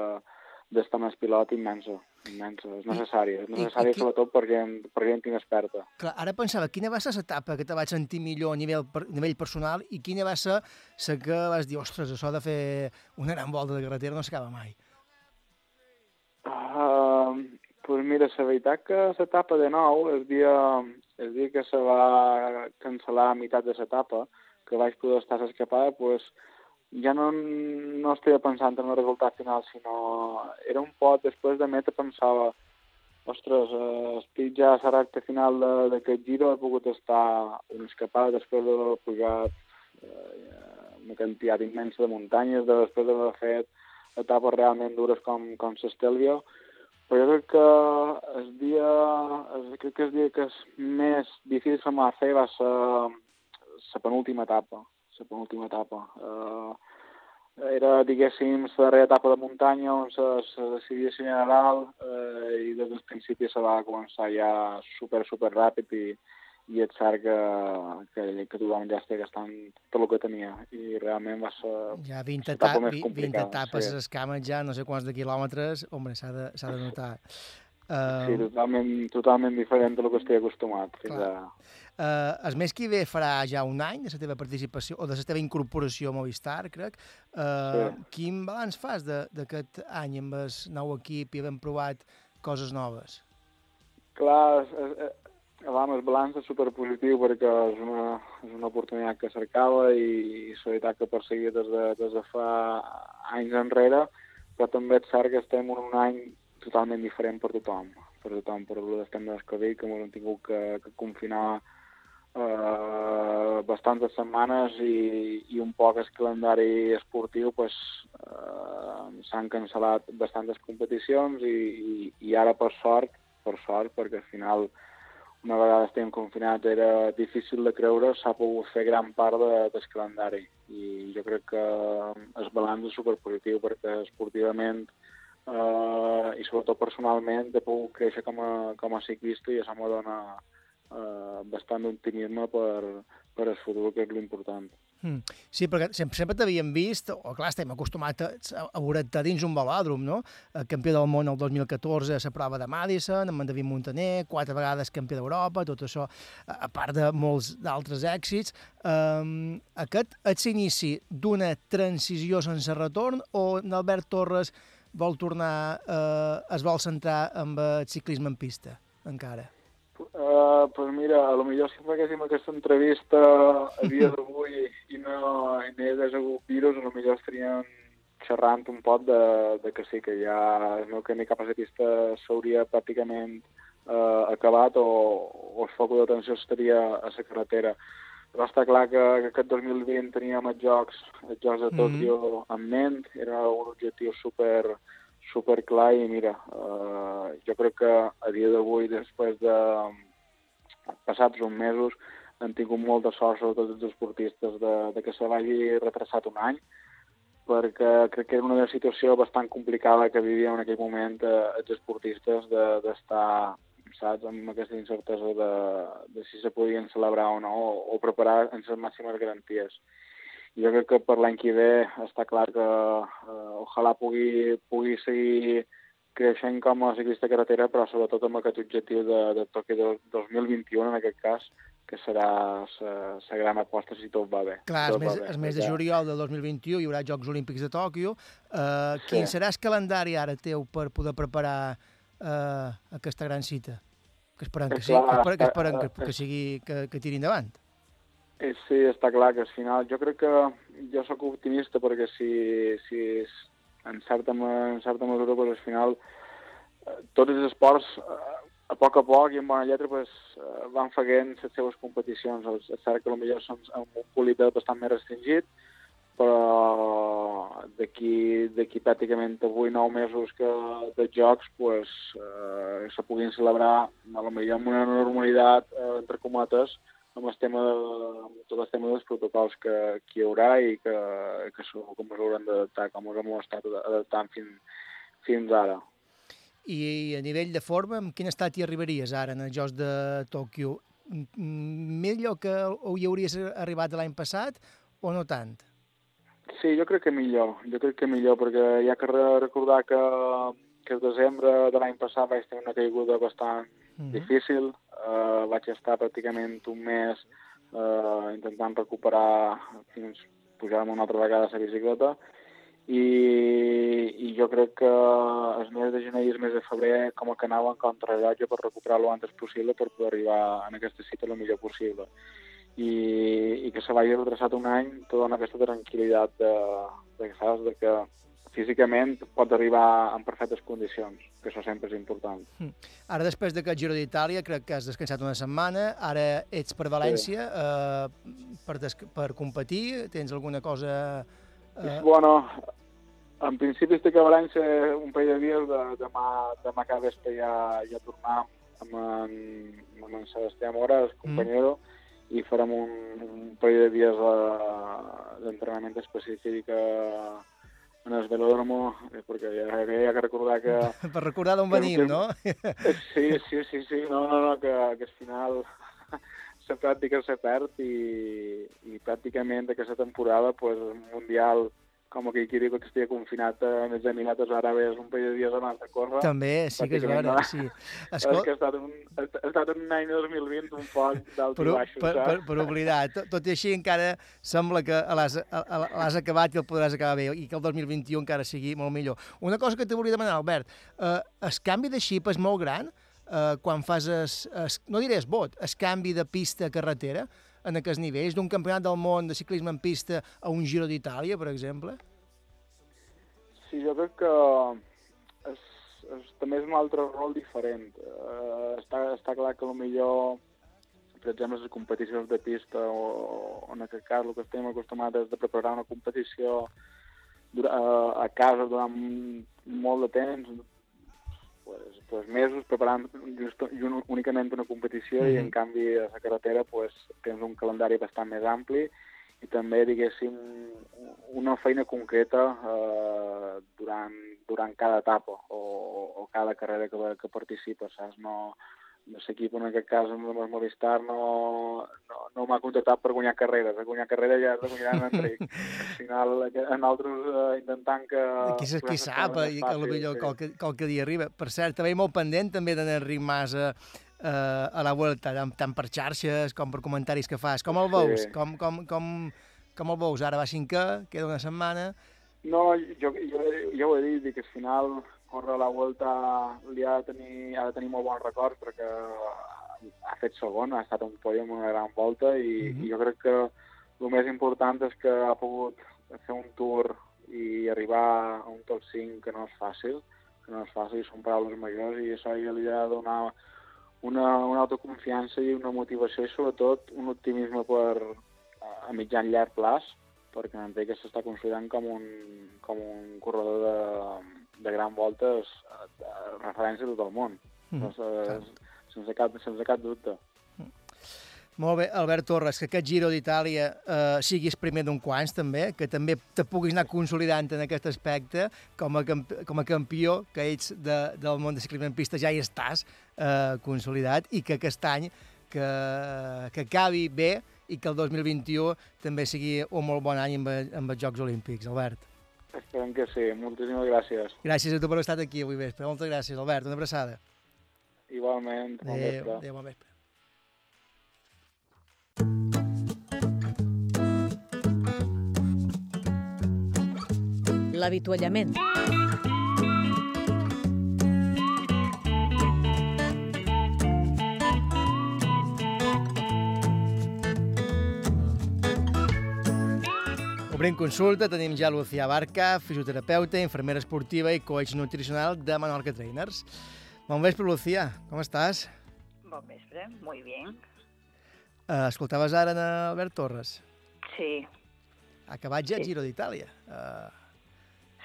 d'estar més pilot immensa, immensa. És necessària, és necessària I, i sobretot per gent, per gent inexperta. Clar, ara pensava, quina va ser l'etapa que te vaig sentir millor a nivell, per, a nivell personal i quina va ser la que vas dir, ostres, això de fer una gran volta de carretera no s'acaba mai? Uh, pues mira, la veritat que l'etapa de nou, el dia, el dia que se va cancel·lar a meitat de l'etapa, que vaig poder estar escapada, pues, ja no, no estic pensant en el resultat final, sinó era un pot, després de meta pensava ostres, eh, estic ja a la recta final d'aquest giro, he pogut estar un escapat després d'haver pujat eh, una quantitat immensa de muntanyes, de després d'haver fet etapes realment dures com, com s'Estelvio, però jo crec que el dia, crec que el dia que és més difícil que m'ha fer va ser la penúltima etapa, la penúltima etapa. Uh, era, diguéssim, la darrera etapa de muntanya on se, se decidia si general eh, i des del principi se va començar ja super, super ràpid i, i és cert que, que, que tothom ja estigui gastant tot el que tenia i realment va ser ja 20, etapa, 20 etapes sí. escames ja no sé quants de quilòmetres, home, s'ha de, de notar. Uh... Sí, totalment, totalment diferent del que estic acostumat. Fins a... Uh, el mes que ve farà ja un any de la teva participació, o de la teva incorporació a Movistar, crec. Uh, sí. Quin balanç fas d'aquest any amb el nou equip i havent provat coses noves? Clar, és, és, abans el balanç és superpositiu perquè és una, és una oportunitat que cercava i, i la veritat que perseguia des de, des de fa anys enrere, però també és cert que estem en un any totalment diferent per tothom, per tothom, per el estem de Covid, que hem tingut que, que confinar eh, bastantes setmanes i, i un poc el calendari esportiu pues, eh, s'han cancel·lat bastantes competicions i, i, i ara per sort, per sort, perquè al final una vegada estem confinats era difícil de creure, s'ha pogut fer gran part de, del calendari. I jo crec que el balanç és superpositiu perquè esportivament eh, i sobretot personalment he pogut créixer com a, com a ciclista i això me dona, eh, bastant d'optimisme per, per el futur, que és l'important. Mm. Sí, perquè sempre, sempre t'havíem vist, o clar, estem acostumats a, a veure-te dins un velòdrom, no? El campió del món el 2014 a la prova de Madison, amb en David Montaner, quatre vegades campió d'Europa, tot això, a, part de molts d'altres èxits. Um, aquest és l'inici d'una transició sense retorn o Albert Torres vol tornar, eh, es vol centrar en el ciclisme en pista, encara? Uh, pues mira, a lo millor si faguéssim aquesta entrevista a dia d'avui i no, hi hagués hagut virus, a lo millor estaríem xerrant un pot de, de que sí, que ja el meu camí cap a la pista s'hauria pràcticament uh, acabat o, o el foc d'atenció estaria a la carretera. Però està clar que, que aquest 2020 teníem els Jocs, els Jocs de Tòquio mm -hmm. en ment, era un objectiu super, super clar i mira, uh, jo crec que a dia d'avui, després de passats uns mesos, han tingut molta sort, sobretot els esportistes, de, de que se vagi retrasat un any, perquè crec que era una situació bastant complicada que vivíem en aquell moment eh, els esportistes d'estar, de, saps, amb aquesta incertesa de, de si se podien celebrar o no, o, o preparar en les màximes garanties. Jo crec que per l'any que ve està clar que eh, ojalà pugui, pugui seguir creixent com a ciclista carretera, però sobretot amb aquest objectiu de, de Tòquio de 2021, en aquest cas, que serà la gran aposta si tot va bé. Clar, el mes, el mes de juliol del 2021 hi haurà Jocs Olímpics de Tòquio. Uh, sí. Quin serà el calendari ara teu per poder preparar uh, aquesta gran cita? Que esperem que, sí, que, esperem, que, esperem que, que, sigui, que, que tiri endavant. Eh, sí, està clar que al final... Jo crec que jo sóc optimista perquè si, si en certa, en certa mesura pues, al final eh, tots els esports eh, a poc a poc i en bona lletra pues, van fent les seves competicions. És cert que potser són amb un políper bastant més restringit, però d'aquí pràcticament 8 9 mesos que de jocs pues, eh, se puguin celebrar a lo millor amb una normalitat, eh, entre cometes, amb el tema de, amb tot el tema dels protocols que, que hi haurà i que, que segur com us hauran d'adaptar, com us hem estat adaptant fins, fins ara. I a nivell de forma, amb quin estat hi arribaries ara en els Jocs de Tòquio? Millor que hi hauries arribat l'any passat o no tant? Sí, jo crec que millor. Jo crec que millor, perquè hi ha que recordar que, que el desembre de l'any passat vaig tenir una caiguda bastant mm -hmm. difícil. Uh, vaig estar pràcticament un mes uh, intentant recuperar fins pujar una altra vegada a la bicicleta i, i jo crec que el mes de gener i el mes de febrer com que anava en contrarrellotge per recuperar-lo antes possible per poder arribar en aquesta cita el millor possible i, i que se vagi retrasat un any te dona aquesta tranquil·litat de, de, que saps, de que físicament pot arribar en perfectes condicions, que això sempre és important. Mm. Ara, després d'aquest Giro d'Itàlia, crec que has descansat una setmana, ara ets per València sí. eh, per, per competir, tens alguna cosa... Eh... Bueno, en principi estic a València un parell de dies, de, demà, demà cada vespre ja, ja tornar amb en, amb en Sebastià Mora, el companyero, mm. I farem un, un parell de dies d'entrenament específic a, en el velòdromo, eh, perquè ja, ja hi ha que recordar que... per recordar d'on venim, que, no? sí, sí, sí, sí, no, no, no, que, que al final la pràctica se perd i, i pràcticament aquesta temporada, pues, mundial com que qui diu que estigui confinat en els Emirates Àrabes un parell de dies abans de córrer. També, sí que és vera, no? sí. Escol... És que ha estat, un, ha estat un any 2020 un poc d'alt i baixos. Per, per, per oblidar. Tot, tot i així encara sembla que l'has acabat i el podràs acabar bé i que el 2021 encara sigui molt millor. Una cosa que te volia demanar, Albert, eh, el canvi de xip és molt gran eh, quan fas, es, es, no diré es vot, el canvi de pista a carretera, en aquests nivells, d'un campionat del món de ciclisme en pista a un Giro d'Itàlia, per exemple? Sí, jo crec que és, és, també és un altre rol diferent. Uh, està, està clar que millor per exemple, les competicions de pista o, o en aquest cas el que estem acostumats és de preparar una competició uh, a casa durant molt de temps, pues, pues mesos preparant just, únicament una competició mm -hmm. i en canvi a la carretera pues, tens un calendari bastant més ampli i també, diguéssim, una feina concreta eh, durant, durant cada etapa o, o cada carrera que, que participa, saps? No, l'equip en aquest cas amb el Movistar no, no, no m'ha contractat per guanyar carreres. A guanyar carreres ja has de guanyar en Enric. Al final, en altres uh, intentant que... Qui, sa, qui sap, i que potser sí. qualque, qualque dia arriba. Per cert, també molt pendent també d'en Enric Masa eh, a la Vuelta, tant per xarxes com per comentaris que fas. Com el veus? Sí. Com, com, com, com el veus? Ara va cinquè, queda una setmana... No, jo, jo, jo ho he dit, dic que al final córrer la Volta li ha de tenir, ha de tenir molt bons records perquè ha fet segon, ha estat un podium una gran volta i, mm -hmm. i jo crec que el més important és que ha pogut fer un tour i arribar a un top 5 que no és fàcil, que no és fàcil, són paraules majors i això ja li ha de donar una, una autoconfiança i una motivació i sobretot un optimisme per a mitjan llarg plaç perquè entenc que s'està considerant com un, com un corredor de, de gran voltes de referència a tot el món. Mm, sense, sense, cap, sense cap dubte. Molt bé, Albert Torres, que aquest Giro d'Itàlia eh, siguis primer d'un quants, també, que també te puguis anar consolidant en aquest aspecte, com a, com a campió que ets de, del món de ciclisme en pista ja hi estàs eh, consolidat i que aquest any que, que acabi bé i que el 2021 també sigui un molt bon any amb, amb els Jocs Olímpics, Albert. Esperem que sí. Moltíssimes gràcies. Gràcies a tu per haver estat aquí avui vespre. Moltes gràcies, Albert. Una abraçada. Igualment. Bon adéu, vespre. Adéu, bon vespre. L'avituallament. Obrim consulta, tenim ja Lucía Barca, fisioterapeuta, infermera esportiva i coach nutricional de Menorca Trainers. Bon vespre, Lucía, com estàs? Bon vespre, muy bien. Uh, escoltaves ara en Albert Torres? Sí. Acabat ja sí. Giro d'Itàlia. Uh,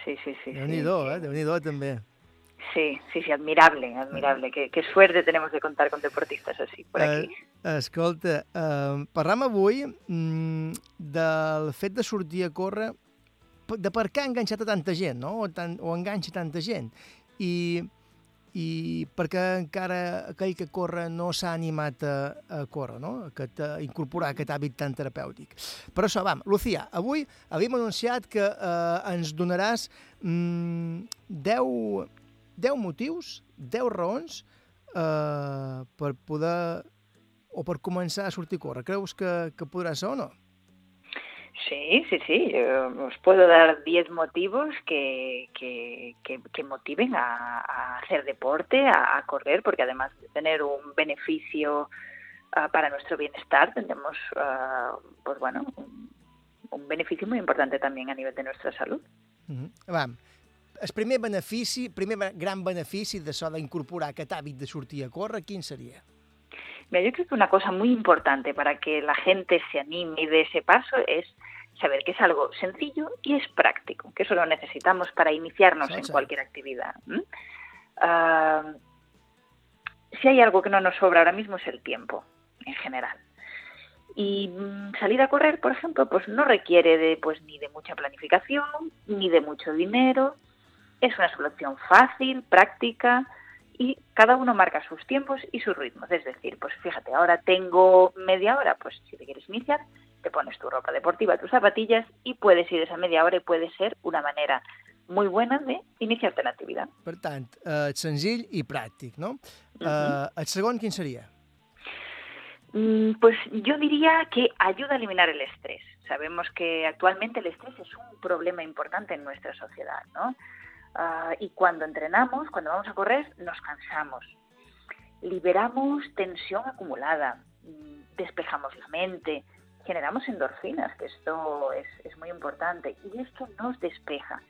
sí, sí, sí. Déu-n'hi-do, sí, eh? Déu-n'hi-do, també. Sí, sí, sí, admirable, admirable. Qué, qué suerte tenemos de contar con deportistas así por aquí. Uh, escolta, uh, parlam avui mm, del fet de sortir a córrer, de per què ha enganxat a tanta gent, no? o, tan, o enganxa tanta gent. I, i perquè encara aquell que corre no s'ha animat a, a córrer, no? a, incorporar aquest hàbit tan terapèutic. Per això, vam, Lucía, avui havíem anunciat que eh, ens donaràs mm, 10 10 motius, 10 raons eh, per poder o per començar a sortir a córrer. Creus que, que podrà ser o no? Sí, sí, sí. Yo os puedo dar 10 motivos que, que, que, que motiven a, a, hacer deporte, a, a, correr, porque además de tener un beneficio uh, para nuestro bienestar, tendremos, uh, pues bueno, un, un, beneficio muy importante también a nivel de nuestra salud. -huh. Vam el primer benefici, primer gran benefici d'això d'incorporar aquest hàbit de sortir a córrer, quin seria? Mira, yo creo que una cosa muy importante para que la gente se anime y dé ese paso es saber que es algo sencillo y es práctico, que eso lo necesitamos para iniciarnos en cualquier actividad. Uh, si hay algo que no nos sobra ahora mismo es el tiempo, en general. Y mm, salir a correr, por ejemplo, pues no requiere de pues ni de mucha planificación, ni de mucho dinero, es una solución fácil, práctica y cada uno marca sus tiempos y sus ritmos. Es decir, pues fíjate, ahora tengo media hora, pues si te quieres iniciar, te pones tu ropa deportiva, tus zapatillas y puedes ir esa media hora y puede ser una manera muy buena de iniciarte en la actividad. Per tant, eh, senzill i pràctic, no? Uh -huh. eh, el segon, quin seria? Mm, pues yo diría que ayuda a eliminar el estrés. Sabemos que actualmente el estrés es un problema importante en nuestra sociedad, ¿no? Uh, y cuando entrenamos, cuando vamos a correr, nos cansamos. Liberamos tensión acumulada, mm, despejamos la mente, generamos endorfinas, que esto es, es muy importante, y esto nos despeja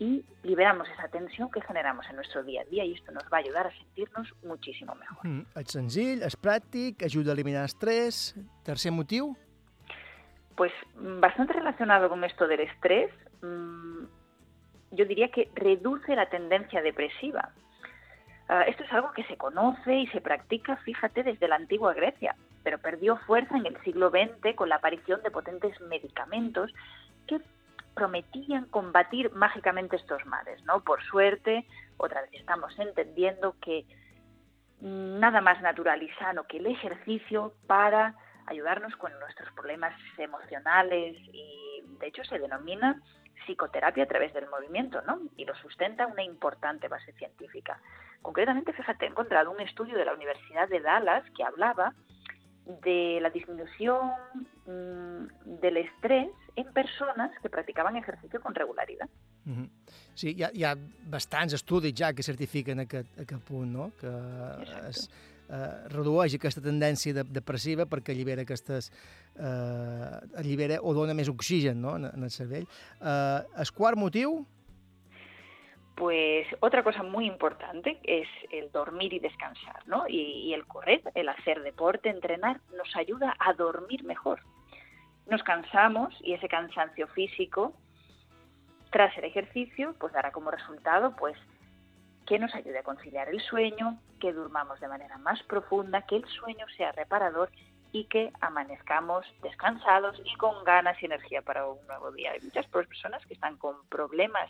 y liberamos esa tensión que generamos en nuestro día a día y esto nos va a ayudar a sentirnos muchísimo mejor. Mm, és senzill, és pràctic, ajuda a eliminar estrès. Tercer motiu? Pues mm, bastante relacionado con esto del estrés, mmm, yo diría que reduce la tendencia depresiva. Uh, esto es algo que se conoce y se practica, fíjate, desde la antigua Grecia, pero perdió fuerza en el siglo XX con la aparición de potentes medicamentos que prometían combatir mágicamente estos males, ¿no? Por suerte, otra vez estamos entendiendo que nada más natural y sano que el ejercicio para ayudarnos con nuestros problemas emocionales y de hecho se denomina psicoterapia a través del movimiento, ¿no? Y lo sustenta una importante base científica. Concretamente, fíjate, he encontrado un estudio de la Universidad de Dallas que hablaba de la disminución mm, del estrés en persones que practicaven ejercici con regularitat. Mm -hmm. Sí, hi ha, hi ha bastants estudis ja que certifiquen aquest, aquest punt, no? que es, eh, redueix aquesta tendència de, depressiva perquè allibera aquestes... Eh, allibera o dona més oxigen no? en, en el cervell. Eh, el quart motiu pues otra cosa muy importante es el dormir y descansar, ¿no? Y, y, el correr, el hacer deporte, entrenar, nos ayuda a dormir mejor. Nos cansamos y ese cansancio físico, tras el ejercicio, pues dará como resultado, pues, que nos ayude a conciliar el sueño, que durmamos de manera más profunda, que el sueño sea reparador y que amanezcamos descansados y con ganas y energía para un nuevo día. Hay muchas personas que están con problemas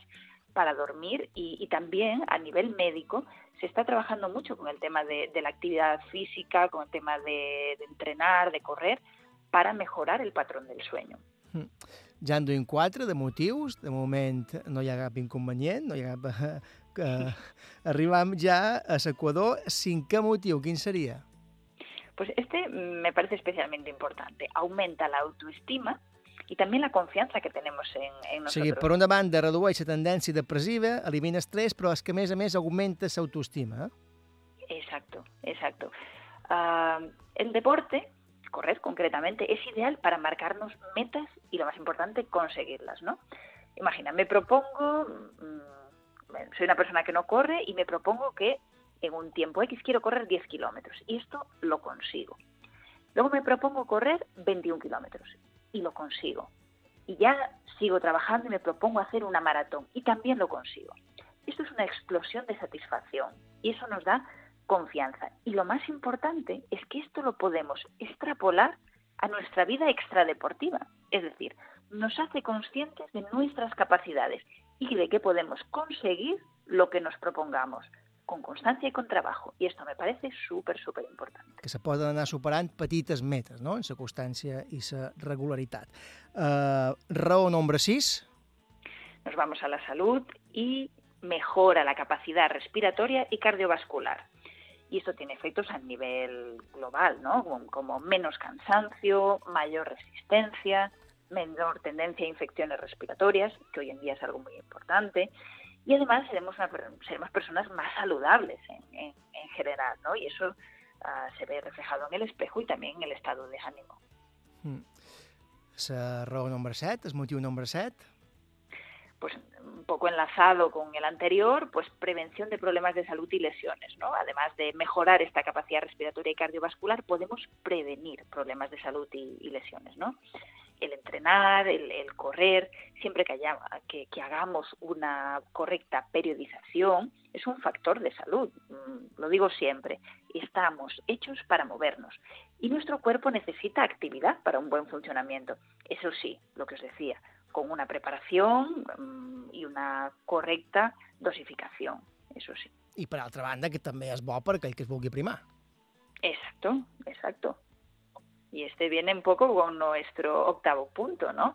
para dormir y, y, también a nivel médico se está trabajando mucho con el tema de, de la actividad física, con el tema de, de, entrenar, de correr, para mejorar el patrón del sueño. Ja en duim quatre de motius, de moment no hi ha cap inconvenient, no hi ha cap... Que arribam ja a l'Equador. Cinquè motiu, quin seria? Pues este me parece especialmente importante. Aumenta la autoestima y también la confianza que tenemos en, en nosotros. O sigui, per una banda redueix la tendència depressiva, elimina estrès, però és que a més a més augmenta l'autoestima. Eh? Exacto, exacto. Uh, el deporte, correr concretamente, es ideal para marcarnos metas y lo más importante, conseguirlas, ¿no? Imagina, me propongo, mmm, soy una persona que no corre y me propongo que en un tiempo X quiero correr 10 kilómetros y esto lo consigo. Luego me propongo correr 21 kilómetros y lo consigo. Y ya sigo trabajando y me propongo hacer una maratón y también lo consigo. Esto es una explosión de satisfacción y eso nos da confianza. Y lo más importante es que esto lo podemos extrapolar a nuestra vida extradeportiva. Es decir, nos hace conscientes de nuestras capacidades y de que podemos conseguir lo que nos propongamos con constància i con trabajo. I esto me parece súper, súper important. Que se poden anar superant petites metes, no?, en la constància i la regularitat. Uh, raó nombre 6. Nos vamos a la salud y mejora la capacidad respiratoria y cardiovascular. Y esto tiene efectos a nivel global, ¿no? Como, como menos cansancio, mayor resistencia, menor tendencia a infecciones respiratorias, que hoy en día es algo muy importante, y además seremos, una, seremos personas más saludables en, en, en general, ¿no? Y eso uh, se ve reflejado en el espejo y también en el estado de ánimo. Mm. La raó número 7, el motiu número 7? Pues un poco enlazado con el anterior, pues prevención de problemas de salud y lesiones, ¿no? Además de mejorar esta capacidad respiratoria y cardiovascular, podemos prevenir problemas de salud y, y lesiones, ¿no? El entrenar, el, el correr, siempre que, haya, que, que, hagamos una correcta periodización, es un factor de salud, lo digo siempre, estamos hechos para movernos y nuestro cuerpo necesita actividad para un buen funcionamiento. Eso sí, lo que os decía, con una preparación y una correcta dosificación, eso sí. I per altra banda, que també és bo per aquell que es vulgui primar. Exacto, exacto. Y este viene un poco con nuestro octavo punto, ¿no?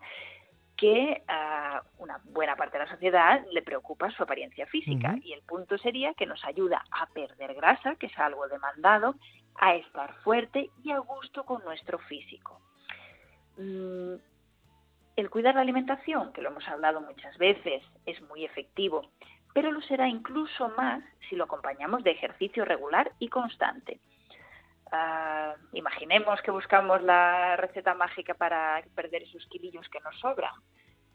que uh, una buena parte de la sociedad le preocupa su apariencia física uh -huh. y el punto sería que nos ayuda a perder grasa, que es algo demandado, a estar fuerte y a gusto con nuestro físico. Mm, el cuidar la alimentación, que lo hemos hablado muchas veces, es muy efectivo, pero lo será incluso más si lo acompañamos de ejercicio regular y constante. Uh, imaginemos que buscamos la receta mágica para perder esos kilillos que nos sobran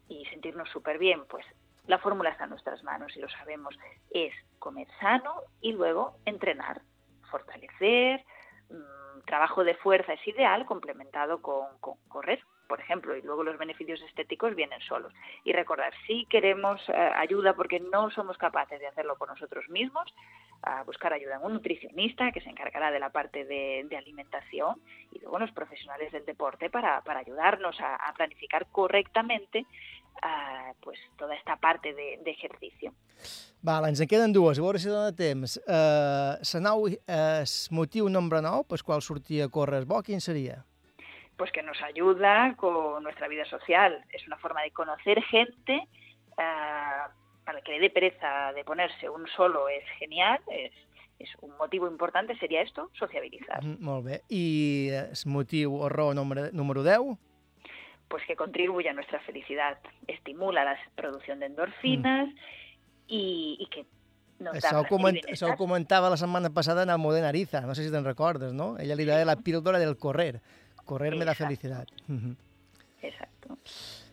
y sentirnos súper bien, pues la fórmula está en nuestras manos y lo sabemos. Es comer sano y luego entrenar, fortalecer, mmm, trabajo de fuerza es ideal complementado con correr por ejemplo, y luego los beneficios estéticos vienen solos. Y recordar, si queremos eh, ayuda porque no somos capaces de hacerlo por nosotros mismos, a buscar ayuda en un nutricionista que se encargará de la parte de, alimentación y luego los profesionales del deporte para, ayudarnos a, planificar correctamente uh, pues toda esta parte de, de ejercicio. Val, ens en queden dues, a veure si dona temps. Uh, la nou, uh, el motiu nombre 9 pel qual sortia a córrer bo, quin seria? Pues que nos ayuda con nuestra vida social. Es una forma de conocer gente. Uh, para que le dé pereza de ponerse un solo es genial, es, un motivo importante, sería esto, sociabilizar. Mm, molt bé. I el motiu o raó número, número 10? Pues que contribuye a nuestra felicidad, estimula la producción de endorfinas mm. y, y que nos això, da coment, això ho comentava la setmana passada en el Modern Ariza, no sé si te'n recordes, no? Ella li deia la píldora del correr. Correr me da felicitat. Exacto.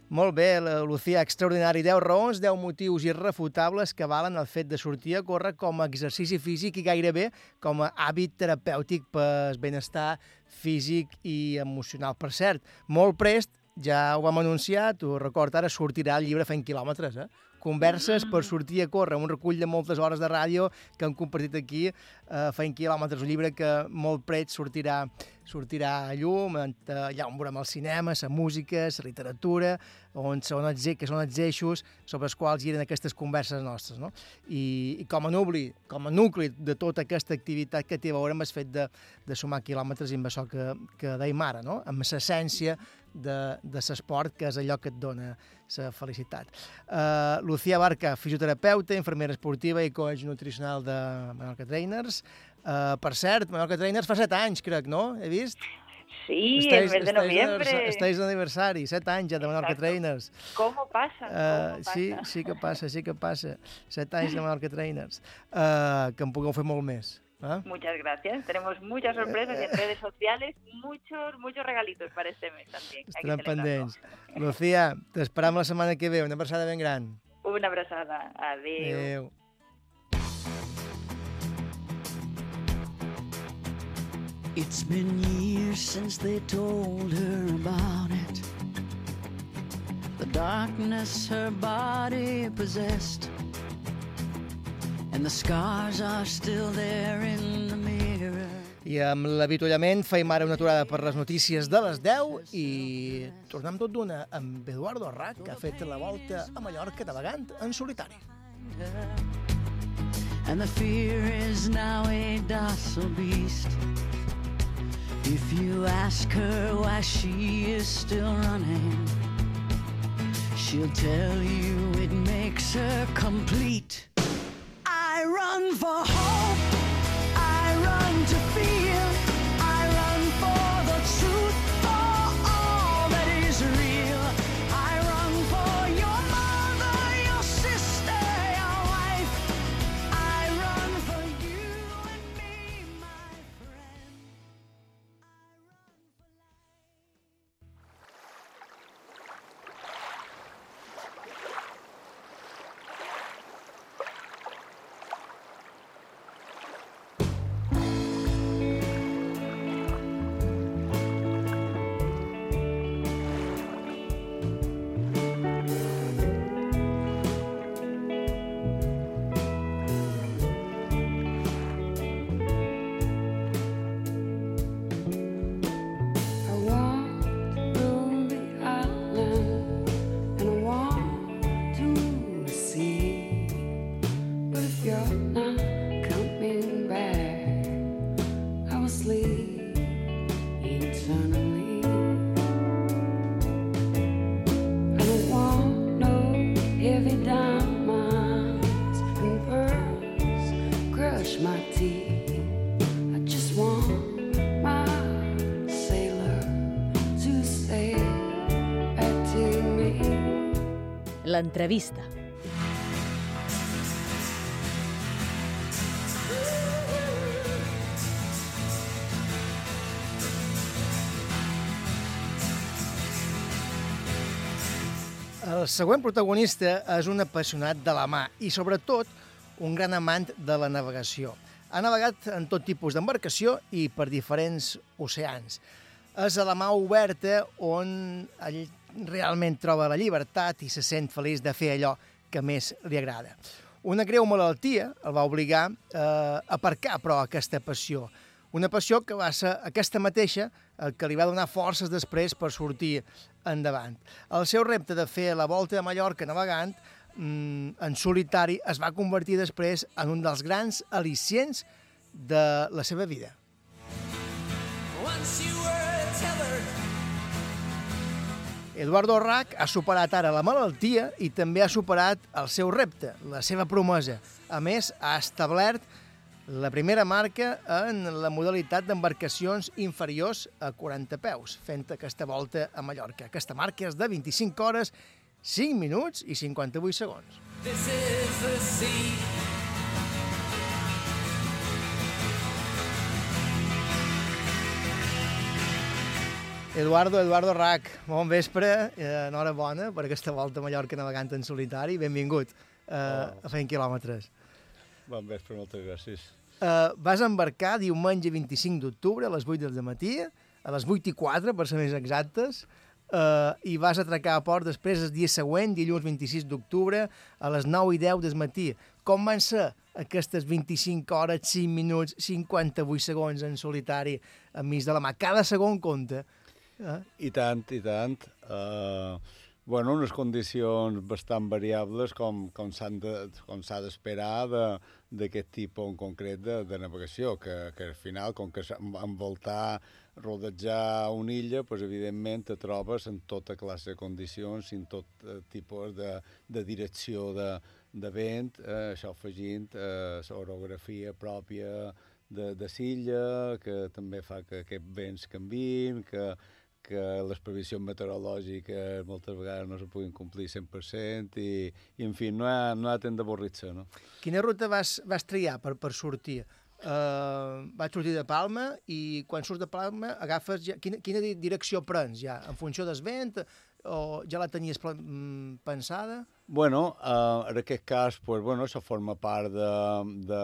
Molt bé, Lucía, extraordinari. 10 raons, 10 motius irrefutables que valen el fet de sortir a córrer com a exercici físic i gairebé com a hàbit terapèutic per benestar físic i emocional. Per cert, molt prest, ja ho vam anunciar, tu record, ara sortirà el llibre Fent quilòmetres, eh? Converses per sortir a córrer, un recull de moltes hores de ràdio que hem compartit aquí, eh, Fent quilòmetres, un llibre que molt prest sortirà sortirà a llum, allà on veurem el cinema, la música, la literatura, on són els, que són els eixos sobre els quals giren aquestes converses nostres. No? I, I com a nucli, com a nucli de tota aquesta activitat que té a veure amb el fet de, de sumar quilòmetres i amb això que, que dèiem ara, no? amb l'essència de, de l'esport, que és allò que et dona la felicitat. Uh, Lucía Barca, fisioterapeuta, infermera esportiva i coach nutricional de Menorca Trainers, Uh, per cert, Menorca Trainers fa 7 anys, crec, no? He vist? Sí, estáis, el mes de noviembre. Estáis d'aniversari, 7 anys ja de Menorca Exacto. Trainers. Com passa? Uh, sí, sí que passa, sí que passa. 7 anys de Menorca Trainers. Uh, que en pugueu fer molt més. ¿Ah? Muchas gracias. Tenemos muchas sorpresas y en redes sociales muchos, muchos regalitos para este mes también. Estarem pendents. Lucía, t'esperam la setmana que ve. Una abraçada ben gran. Una abraçada. Adéu. Adéu. It's been years since they told her about it. The darkness her body possessed. And the scars are still there in the mirror. I amb l'avituallament feim ara una aturada per les notícies de les 10 i tornem tot d'una amb Eduardo Arrac, que ha fet la volta a Mallorca navegant en solitari. And the fear is now a docile beast. If you ask her why she is still running, she'll tell you it makes her complete. I run for hope, L'entrevista. El següent protagonista és un apassionat de la mà i, sobretot, un gran amant de la navegació. Ha navegat en tot tipus d'embarcació i per diferents oceans. És a la mà oberta on ell realment troba la llibertat i se sent feliç de fer allò que més li agrada. Una greu malaltia el va obligar eh, a aparcar, però, aquesta passió. Una passió que va ser aquesta mateixa el que li va donar forces després per sortir endavant. El seu repte de fer la volta de Mallorca navegant mm, en solitari es va convertir després en un dels grans al·licients de la seva vida. Once you Eduardo Rack ha superat ara la malaltia i també ha superat el seu repte, la seva promesa. A més, ha establert la primera marca en la modalitat d'embarcacions inferiors a 40 peus, fent aquesta volta a Mallorca. Aquesta marca és de 25 hores, 5 minuts i 58 segons. This is the sea. Eduardo, Eduardo Rack, bon vespre, eh, enhorabona per aquesta volta a Mallorca navegant en solitari. Benvingut eh, a Fent Quilòmetres. Bon vespre, moltes gràcies. Eh, vas embarcar diumenge 25 d'octubre a les 8 del matí, a les 8 i 4, per ser més exactes, eh, i vas atracar a port després el dia següent, dilluns 26 d'octubre, a les 9 i 10 del matí. Com van ser aquestes 25 hores, 5 minuts, 58 segons en solitari enmig de la mà? Cada segon compta. Eh? I tant, i tant. Uh, bueno, unes condicions bastant variables com, com s'ha d'esperar de- d'aquest tipus en concret de, de navegació, que, que al final, com que envoltar, rodejar una illa, pues, evidentment te trobes en tota classe de condicions, en tot eh, tipus de, de direcció de, de vent, eh, això afegint eh, l'orografia pròpia de, de Silla, que també fa que aquests vents canvin, que, que les previsions meteorològiques moltes vegades no se puguin complir 100% i, i en fi, no ha, no ha temps d'avorrir-se, no? Quina ruta vas, vas triar per, per sortir? Uh, vaig sortir de Palma i quan surts de Palma agafes... Ja, quina, quina di- direcció prens ja? En funció del vent o ja la tenies mm, pensada? Bueno, uh, en aquest cas, pues, bueno, això forma part de, de,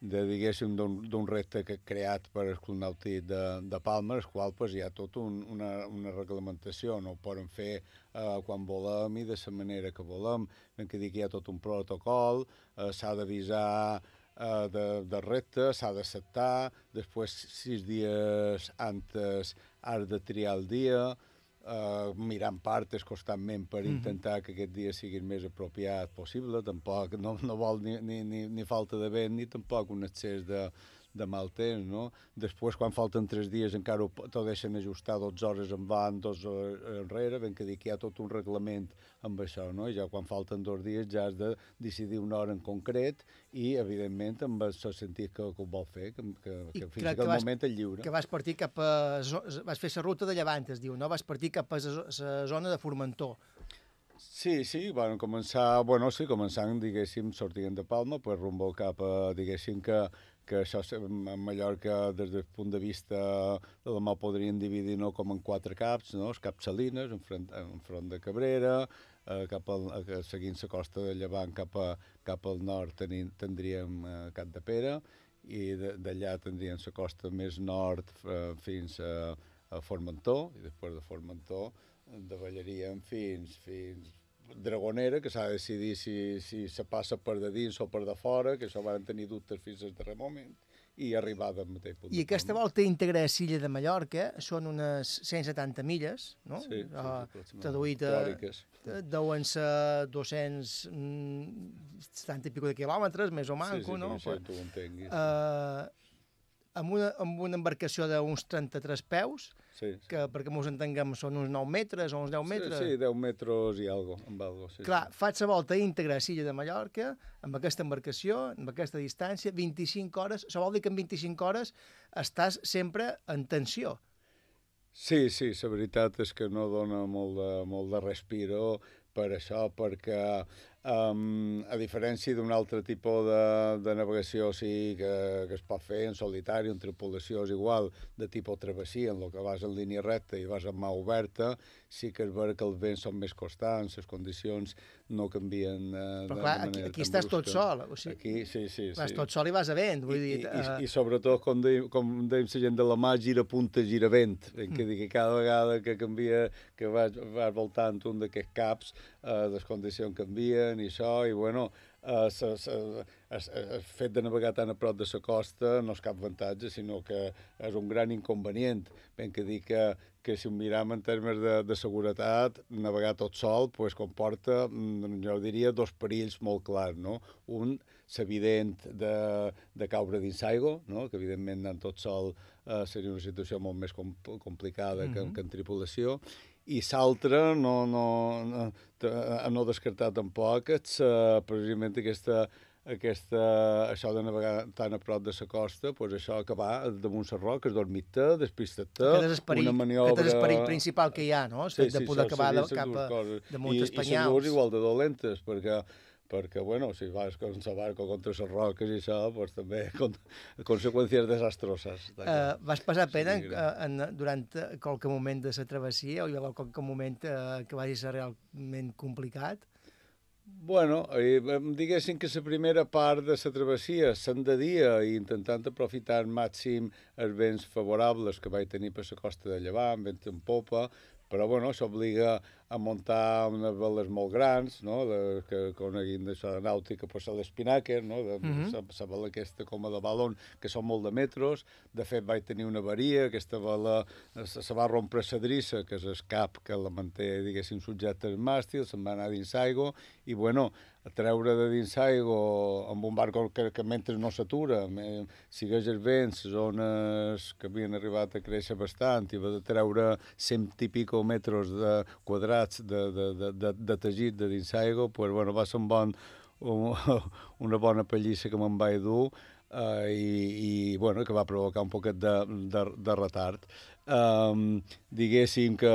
de diguéssim, d'un repte que creat per el Club Nàutic de, de Palma, el qual pues, hi ha tota un, una, una reglamentació, no ho poden fer uh, quan volem i de la manera que volem, ben que dic, hi ha tot un protocol, uh, s'ha d'avisar uh, de, de repte, s'ha d'acceptar, després sis dies antes has de triar el dia, uh, mirant partes constantment per Mhm. intentar que aquest dia sigui el més apropiat possible, tampoc no, no vol ni, ni, ni, ni falta de vent ni tampoc un excés de, de mal temps, no? Després, quan falten tres dies, encara ho, t'ho deixen ajustar 12 hores en van, dos hores enrere, ben que dic que hi ha tot un reglament amb això, no? I ja quan falten dos dies ja has de decidir una hora en concret i, evidentment, amb el sentit que, que ho vol fer, que, que, que fins que el vas- moment és lliure. Que vas partir cap a... Vas fer la ruta de Llevant, es diu, no? Vas partir cap a la zona de Formentor. Sí, sí, van començar, bueno, sí, començant, diguéssim, sortint de Palma, pues rumbo cap a, diguéssim, que, que això a Mallorca, des del punt de vista de la mà, podrien dividir no, com en quatre caps, no? els caps Salines, enfront, enfront de Cabrera, eh, cap al, eh, seguint la costa de Llevant cap, a, cap al nord tenim, tindríem eh, Cap de Pere, i d'allà tindríem la costa més nord eh, fins a, a Formentor, i després de Formentor davallaríem fins, fins Dragonera, que s'ha de decidir si, si se passa per de dins o per de fora, que això van tenir dubtes fins al darrer moment, i arribar al mateix punt. I aquesta volta íntegra a Silla de Mallorca són unes 170 milles, no? Sí, sí, Uh, aproximadament. traduït a... Teòriques. Deuen ser 270 i pico de quilòmetres, més o manco, sí, no? Sí, sí, tu ho entenguis. Uh, amb, una, amb una embarcació d'uns 33 peus, Sí, sí. que perquè mos entenguem són uns 9 metres o uns 10 metres. Sí, sí, 10 metres i algo, amb algo. Sí, Clar, faig la volta íntegra a Silla de Mallorca, amb aquesta embarcació, amb aquesta distància, 25 hores, això vol dir que en 25 hores estàs sempre en tensió. Sí, sí, la veritat és que no dona molt de, molt de respiro per això, perquè um, a diferència d'un altre tipus de, de navegació sí, que, que es pot fer en solitari, en tripulació és igual, de tipus travessia, en el que vas en línia recta i vas amb mà oberta, sí que és vera que els vents són més constants, les condicions no canvien eh, Però clar, aquí, aquí estàs tot brusca. sol. O sigui, Aquí, sí, sí. vas sí. tot sol i vas a vent. Vull I, dir, i, eh, i, i sobretot, com deim, com deim la gent de la mà, gira punta, gira vent. Mm. Que, que cada vegada que canvia, que vas, vas voltant un d'aquests caps, eh, les condicions canvien i això, i bueno, eh, el fet de navegar tan a prop de la costa no és cap avantatge, sinó que és un gran inconvenient. Ben que dir que, que si ho miram en termes de, de seguretat, navegar tot sol pues, comporta, mm, jo diria, dos perills molt clars. No? Un, evident de, de caure dins aigua, no? que evidentment anant tot sol eh, seria una situació molt més com, complicada mm -hmm. que, que en tripulació, i l'altre, no, no, no, a no descartar tampoc, és uh, precisament aquesta, aquesta, això de navegar tan a prop de la costa, pues això acabar damunt les roques, dormir-te, despistar-te, és una maniobra... aquest és l'esperit principal que hi ha, no? Sí, de poder acabar de, cap a, damunt I, els I penyals. dues igual de dolentes, perquè perquè, bueno, si vas con la barca contra les roques i això, pues també con conseqüències desastroses. Uh, vas passar pena en, Sí, en, en, durant eh, qualque moment de la travessia o hi va haver qualque moment uh, que vagi ser realment complicat? Bueno, eh, diguéssim que la primera part de la travessia, sent de dia i intentant aprofitar al màxim els vents favorables que vaig tenir per la costa de Llevant, vent en popa, però bueno, això obliga a muntar unes veles molt grans, no? de, que coneguin d'això de nàutica, pues, l'espinàquer, no? de, Mhm. la, la vela aquesta com a de balon, que són molt de metros. De fet, vaig tenir una avaria, aquesta vela eh, se, se va rompre la drissa, que és el cap que la manté, diguéssim, subjecta al màstil, se'n va anar dins aigua, i bueno, a treure de dins aigua amb un barco que, que mentre no s'atura, sigués el vent, zones que havien arribat a créixer bastant, i va de treure 100 i pico metres de quadrats de, de, de, de, de teixit de dins aigua, pues, bueno, va ser un bon, un, una bona pallissa que me'n vaig dur, uh, i, i bueno, que va provocar un poquet de, de, de retard. Um, diguéssim que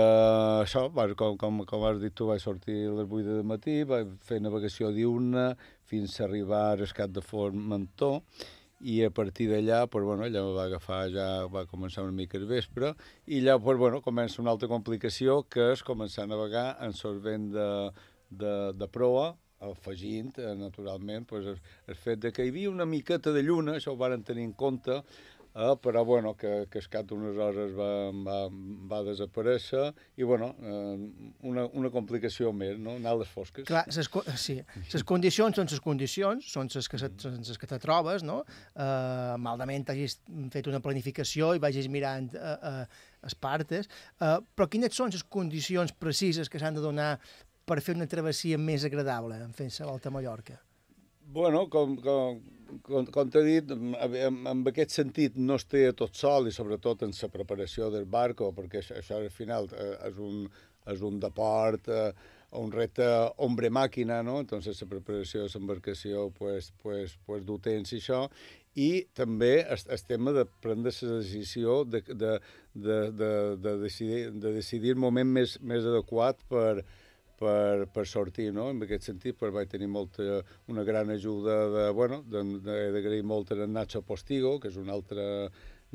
això, com, com, com has dit tu, vaig sortir a les 8 de matí, vaig fer navegació diurna fins a arribar a Escat de Formentó, i a partir d'allà, pues, bueno, allà va agafar, ja va començar una mica el vespre, i allà pues, bueno, comença una altra complicació, que és començar a navegar en solvent de, de, de proa, afegint, eh, naturalment, pues, el, el fet de que hi havia una miqueta de lluna, això ho varen tenir en compte, eh, però bueno, que, que escat unes hores va, va, va desaparèixer, i bueno, eh, una, una complicació més, no? anar a les fosques. Clar, ses, sí, les condicions són les condicions, són les que, se- són les que te trobes, no? Uh, malament hagis fet una planificació i vagis mirant uh, les partes, uh, però quines són les condicions precises que s'han de donar per fer una travessia més agradable en fent la volta a Mallorca? Bueno, com, com, com, com t'he dit, en, en, aquest sentit no es té tot sol i sobretot en la preparació del barco, perquè això, això al final eh, és un, és un deport, eh, un repte hombre-màquina, no? Entonces la preparació de l'embarcació pues, pues, pues, du temps i això, i també el, el tema de prendre la decisió de, de, de, de, de, decidir, de decidir el moment més, més adequat per, per, per sortir, no? En aquest sentit, pues, vaig tenir molta, una gran ajuda de, bueno, d'agrair molt a Nacho Postigo, que és un altre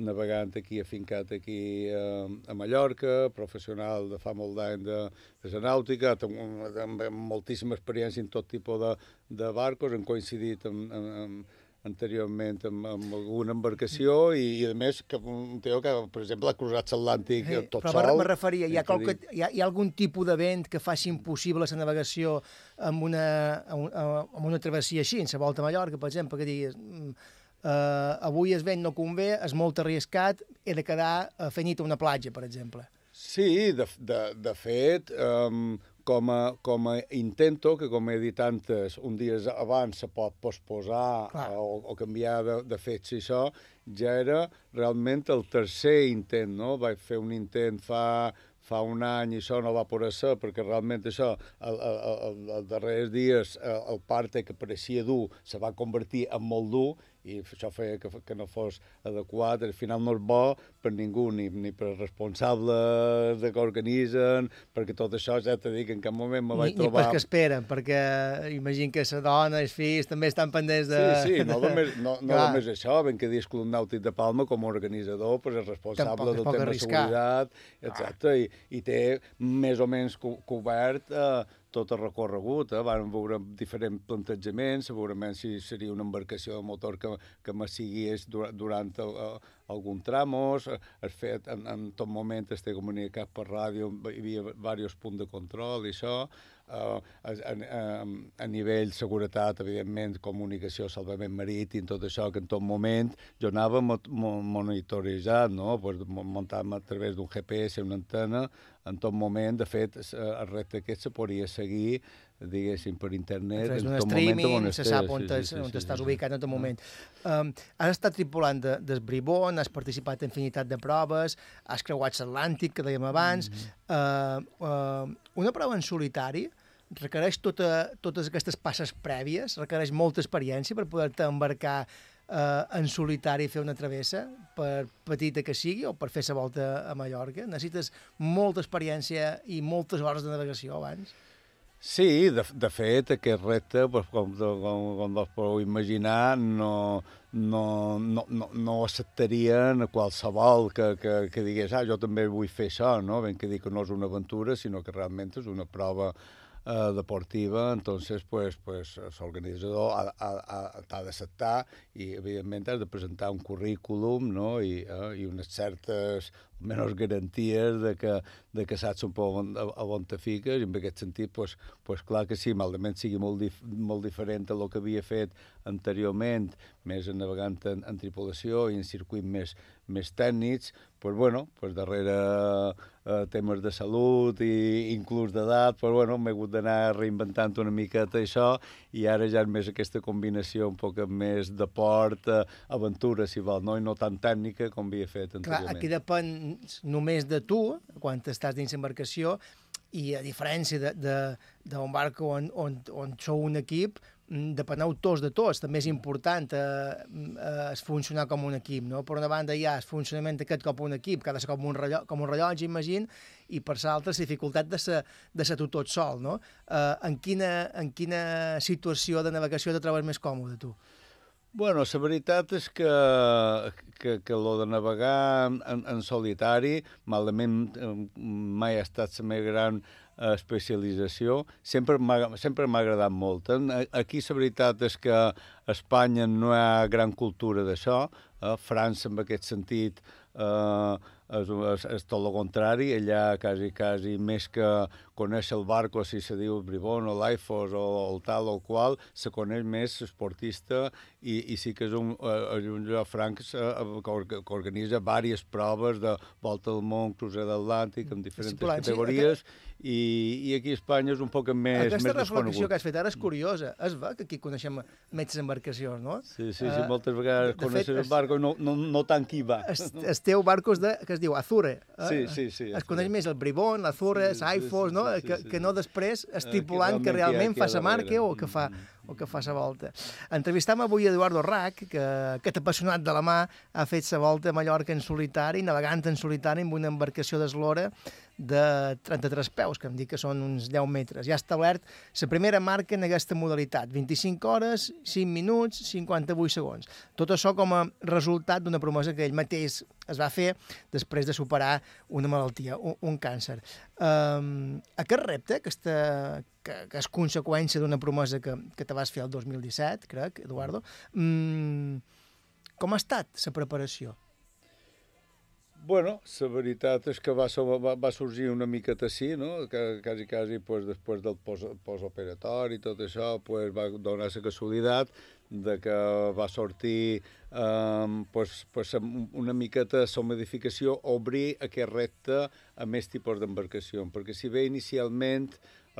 navegant aquí, afincat aquí eh, a Mallorca, professional de fa molt d'any de, de la nàutica, amb, amb moltíssima experiència en tot tipus de, de barcos, hem coincidit amb, amb, amb, anteriorment amb, amb alguna embarcació i, i a més que un tio que, per exemple, ha cruzat l'Atlàntic Eh, tot però sol. me referia, hi ha, qualque, hi, ha, hi ha algun tipus de vent que faci impossible la navegació amb una, amb una, amb una travessia així, en la volta a Mallorca, per exemple, que diguis mm, uh, avui el vent no convé, és molt arriscat, he de quedar a fer nit a una platja, per exemple. Sí, de, de, de fet, um, com, a, com a intento, que com he dit antes, un dia abans se pot posposar Clar. o, o canviar de, de fets i això, ja era realment el tercer intent, no? Vaig fer un intent fa, fa un any i això no va poder ser, perquè realment això, el, el, el, els darrers dies, el, el parte que pareixia dur se va convertir en molt dur, i això feia que, que no fos adequat, al final no és bo per ningú, ni, ni per responsables de que organitzen, perquè tot això ja t'he dit que en cap moment me Ni, vaig ni trobar... perquè esperen, perquè imagino que la dona, els fills, també estan pendents de... Sí, sí, no només, no, no Clar. només això, ben que dius Club Nàutic de Palma com a organitzador, pues és responsable Tampoc del tema de seguretat, exacte, i, i té més o menys co cobert eh, tot el recorregut, eh? van veure diferents plantejaments, segurament si seria una embarcació de motor que, que me seguís dur durant el, algun tramos, eh, has fet, en, en tot moment estic comunicat per ràdio, hi havia diversos punts de control i això, uh, a, a, a nivell seguretat, evidentment, comunicació, salvament marítim, tot això, que en tot moment jo anava mo mo monitoritzat, no? pues, muntant a través d'un GPS, una antena, en tot moment, de fet, el repte aquest se podria seguir diguéssim, per internet. A en tot streaming, moment on se sap on, sí, sí, sí, on sí, estàs sí, ubicat en tot sí. moment. Um, has estat tripulant de, del Bribón, has participat en infinitat de proves, has creuat l'Atlàntic, que dèiem abans. Mhm. uh, uh, una prova en solitari requereix tota, totes aquestes passes prèvies, requereix molta experiència per poder-te embarcar uh, en solitari fer una travessa, per petita que sigui, o per fer la volta a Mallorca. Necessites molta experiència i moltes hores de navegació abans. Sí, de, de fet, aquest repte, pues, com, com, com vos podeu imaginar, no, no, no, no, no ho acceptaria en qualsevol que, que, que digués ah, jo també vull fer això, no? Ben que dir que no és una aventura, sinó que realment és una prova eh, deportiva, entonces pues, pues, l'organitzador ha, t'ha d'acceptar i evidentment has de presentar un currículum no? I, eh, i unes certes menys garanties de que, de que saps un poc on, a, on te fiques i en aquest sentit, pues, pues clar que sí, malament sigui molt, dif, molt diferent a lo que havia fet anteriorment, més navegant en, en tripulació i en circuits més, més tècnics, pues bueno, pues darrere eh, temes de salut i inclús d'edat, pues bueno, m'he hagut d'anar reinventant una miqueta això i ara ja és més aquesta combinació un poc més de port, eh, aventura, si vol, no? i no tan tècnica com havia fet Clar, anteriorment. aquí depèn només de tu, quan estàs dins l'embarcació, i a diferència d'un barco on, on, on sou un equip, mm, depeneu tots de tots. També és important eh, eh, funcionar com un equip. No? Per una banda hi ha el funcionament aquest com un equip, de ser com un rellotge, com un rellotge imagina, i per l'altra la dificultat de ser, de ser tu tot sol. No? Eh, en, quina, en quina situació de navegació te trobes més còmode, tu? Bueno, la veritat és que, que, que lo de navegar en, en solitari, malament eh, mai ha estat la meva gran eh, especialització, sempre m'ha agradat molt. Eh? Aquí la veritat és que a Espanya no hi ha gran cultura d'això, a França en aquest sentit eh, és, és, és tot el contrari, allà quasi, quasi més que conèixer el barco, si se diu Bribón o l'Aifos o el tal o el qual, se coneix més esportista i, i sí que és un, eh, és un lloc franc eh, que, or- que organitza diverses proves de volta del món, crucer d'Atlàntic, amb diferents Sí, categories, i, i aquí a Espanya és un poc més, Aquesta més reflexió desconegut. que has fet ara és curiosa. Es va que aquí coneixem més embarcacions, no? Sí, sí, sí, Eh, moltes vegades de coneixes el es- barco i no, no, no tant qui va. el, el teu barco és de, que es diu Azure. Eh? Sí, sí, sí, Es coneix més el Bribón, l'Azure, Sí, sí, l'Aifos, sí, no? sí, sí, que, sí. que no després Eh, estipulant que que realment realment hi ha- fa ha marca o que fa o que fa la volta. Entrevistam avui Eduardo Rac, que aquest apassionat de la mà ha fet la volta a Mallorca en solitari, navegant en solitari amb una embarcació d'eslora de 33 peus, que em dic que són uns 10 metres. Ja ha establert la primera marca en aquesta modalitat, 25 hores, 5 minuts, 58 segons. Tot això com a resultat d'una promesa que ell mateix es va fer després de superar una malaltia, un, un càncer. Um, aquest repte, aquesta, que, que és conseqüència d'una promesa que, que te vas fer el 2017, crec, Eduardo, um, com ha estat la preparació? Bueno, la veritat és que va, va, va sorgir una miqueta així, no? Que, quasi, quasi, pues, després del pos- postoperatori i tot això, pues, va donar la casualitat de que va sortir um, pues, pues, una miqueta la modificació, obrir aquest repte a més tipus d'embarcació, perquè si bé inicialment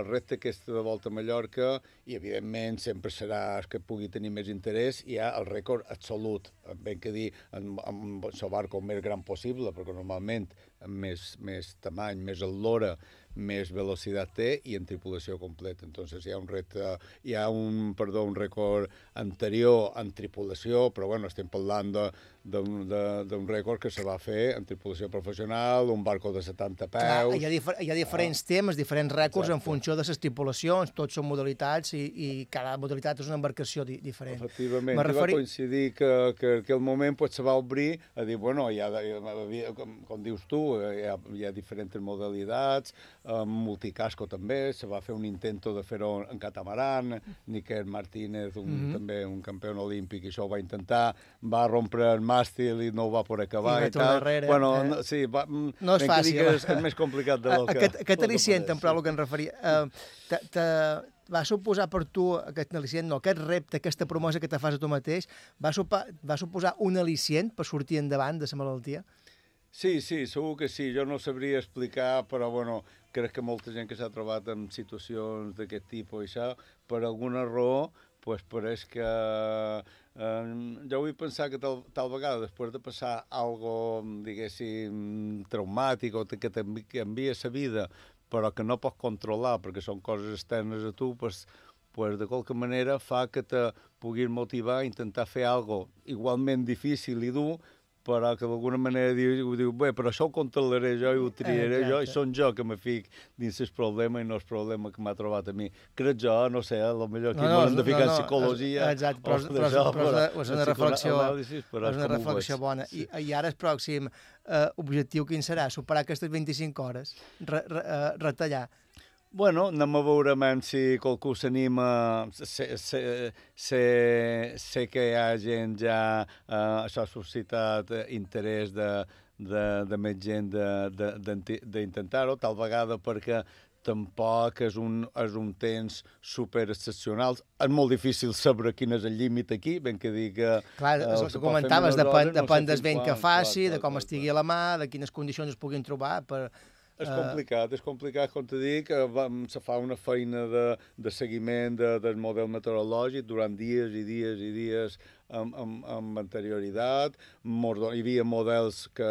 el repte aquest de volta a Mallorca, i evidentment sempre serà el que pugui tenir més interès, hi ha el rècord absolut, ben que dir, amb, amb el barco més gran possible, perquè normalment més, més tamany, més eslora, més velocitat té i en tripulació completa. Entonces hi ha un repte, hi ha un, perdó, un rècord anterior en tripulació, però bueno, estem parlant de- d'un rècord que se va fer en tripulació professional, un barco de 70 peus... Clar, hi, ha difer hi ha diferents temes, diferents rècords en Exacte. funció de les tripulacions, tots són modalitats i, i cada modalitat és una embarcació di diferent. Efectivament, Me referi... referi- va coincidir que, que, que el moment pues, se va obrir a dir, bueno, ja havia, com, com dius tu, hi ha, hi ha diferents modalitats, eh, multicasco també, se va fer un intento de fer-ho en catamaran, Níker Martínez, un, mm. -hmm. també un campió olímpic, això ho va intentar, va rompre el màstil i no ho va poder acabar I i, tal. enrere, bueno, eh? no, sí, va, mm, No és fàcil. digues, és més complicat del que... Aquest, aquest al·licient, pareix, però el que em referia, eh, te, te, va suposar per tu aquest al·licient, no, aquest repte, aquesta promesa que te fas a tu mateix, va, supa, va suposar un al·licient per sortir endavant de la malaltia? Sí, sí, segur que sí. Jo no sabria explicar, però bueno, crec que molta gent que s'ha trobat en situacions d'aquest tipus i això, per alguna raó, pues pareix que... Eh, jo vull pensar que tal, tal vegada, després de passar algo, diguéssim, traumàtic o que t'envi- que envia sa vida, però que no pots controlar perquè són coses externes a tu, pues, pues de qualque manera fa que te puguis motivar a intentar fer algo igualment difícil i dur, però que d'alguna manera diu, diu, bé, però això ho controlaré jo i ho triaré jo, i Exacte. són jo que me fic dins el problema i no el problema que m'ha trobat a mi. Crec jo, no sé, lo millor aquí no, no, hem de ficar en psicologia Exacte, però, o és- però, d'això, però, és una- reflexió, però és una reflexió bona. I, I ara el pròxim eh, objectiu quin serà? Superar aquestes 25 hores? Re, re, eh, retallar? Bueno, anem a veure men si qualcú s'anima. Sé, sé, sé, sé que hi ha gent ja... Eh, això ha suscitat eh, interès de, de, de més gent de- de- d'intentar-ho, tal vegada perquè tampoc és un, és un temps super excepcional. És molt difícil saber quin és el límit aquí, ben que dic que... Clar, eh, és el que comentaves, depèn, hores, no sé depèn del vent que faci, clar, de clar, com clar, estigui a la mà, de quines condicions es puguin trobar per... És eh, complicat, és complicat, com te dic, eh, vam, se fa una feina de, de seguiment de, del model meteorològic durant dies i dies i dies amb, amb, amb anterioritat. Mos do- Hi havia models que,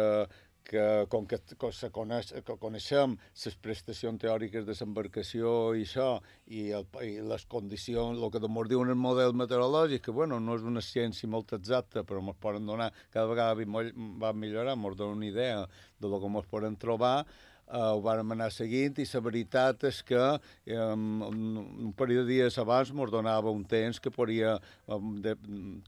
que com que, que, se coneix, que coneixem les prestacions teòriques de l'embarcació i això, i, el, i les condicions, el que mos diuen el model meteorològic, que bueno, no és una ciència molt exacta, però ens poden donar, cada vegada va millorar, ens donen una idea de lo que ens poden trobar, eh, ho vàrem anar seguint i la veritat és que eh, un, parell de dies abans ens donava un temps que podria eh, de,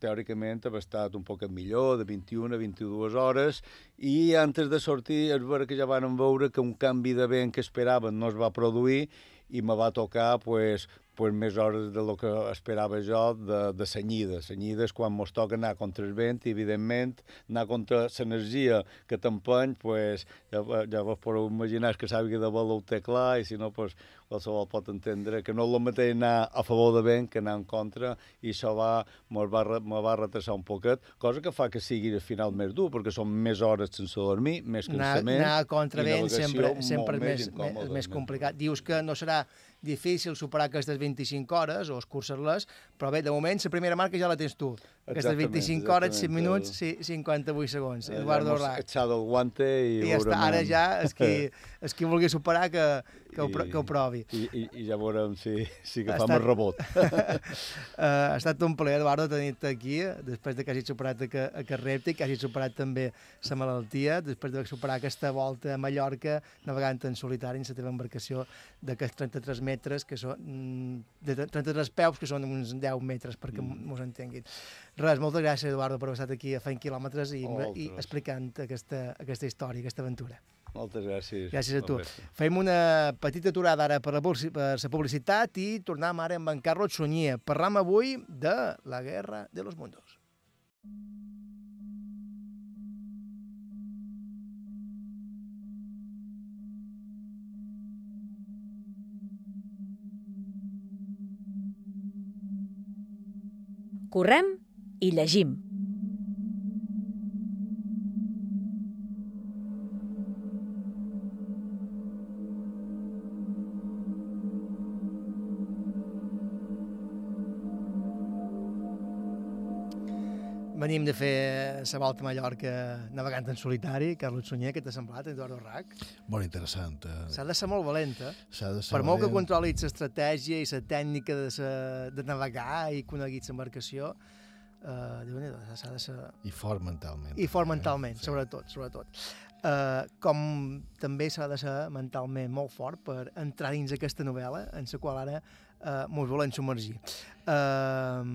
teòricament haver estat un poc millor, de 21 a 22 hores, i antes de sortir és vera que ja van veure que un canvi de vent que esperaven no es va produir i me va tocar pues, pues, més hores de lo que esperava jo de, de senyida. Senyida és quan mos toca anar contra el vent i, evidentment, anar contra l'energia que t'empeny, pues, ja, ja vos podeu imaginar que sàpiga de ho té clar i si no, pues, qualsevol pot entendre que no és el mateix anar a favor de vent que anar en contra i això va, mos va, me va retrasar un poquet, cosa que fa que sigui al final més dur, perquè són més hores sense dormir, més anar, cansament anar a contravent i navegació sempre, sempre és més, més, més complicat. Dius que no serà difícil superar aquestes 25 hores o escurçar-les, però bé, de moment la primera marca ja la tens tu. Aquestes Exactament, 25 hores, 5 exactament, minuts, el- sí, 58 segons. Eh, Eduardo hemos Rac. echado el guante i, I ja està, ara eh, ja, és qui, és qui vulgui superar que, que, ho, pro- que ho provi. I, i, i ja veurem si, si agafam estat- el rebot. uh, ha estat un plaer, Eduardo, tenir-te aquí, després de que hagis superat aqu aquest repte, que hagis superat també la malaltia, després de superar aquesta volta a Mallorca, navegant en solitari en la teva embarcació d'aquests 33 metres, que són mm, de 33 peus, que són uns 10 metres, perquè mm. mos entenguin. Res, moltes gràcies, Eduardo, per haver estat aquí a Fent Quilòmetres i, i Moltes. explicant aquesta, aquesta història, aquesta aventura. Moltes gràcies. Gràcies a tu. Fem una petita aturada ara per la, per la publicitat i tornem ara amb en Carlos Sunyer. Parlam avui de la Guerra de los Mundos. Correm i llegim. Venim de fer la volta a Mallorca navegant en solitari. Carlos Sunyer, què t'ha semblat, Eduardo Rac? Molt interessant. eh? S'ha de ser molt valenta. S'ha de ser Per molt que valent. controlis l'estratègia i la tècnica de, sa, de navegar i coneguis l'embarcació, uh, déu nhi s'ha de ser... I fort mentalment. I fort mentalment, sobretot, sobretot. Uh, com també s'ha de ser mentalment molt fort per entrar dins aquesta novel·la en la qual ara uh, mos volem submergir. Uh,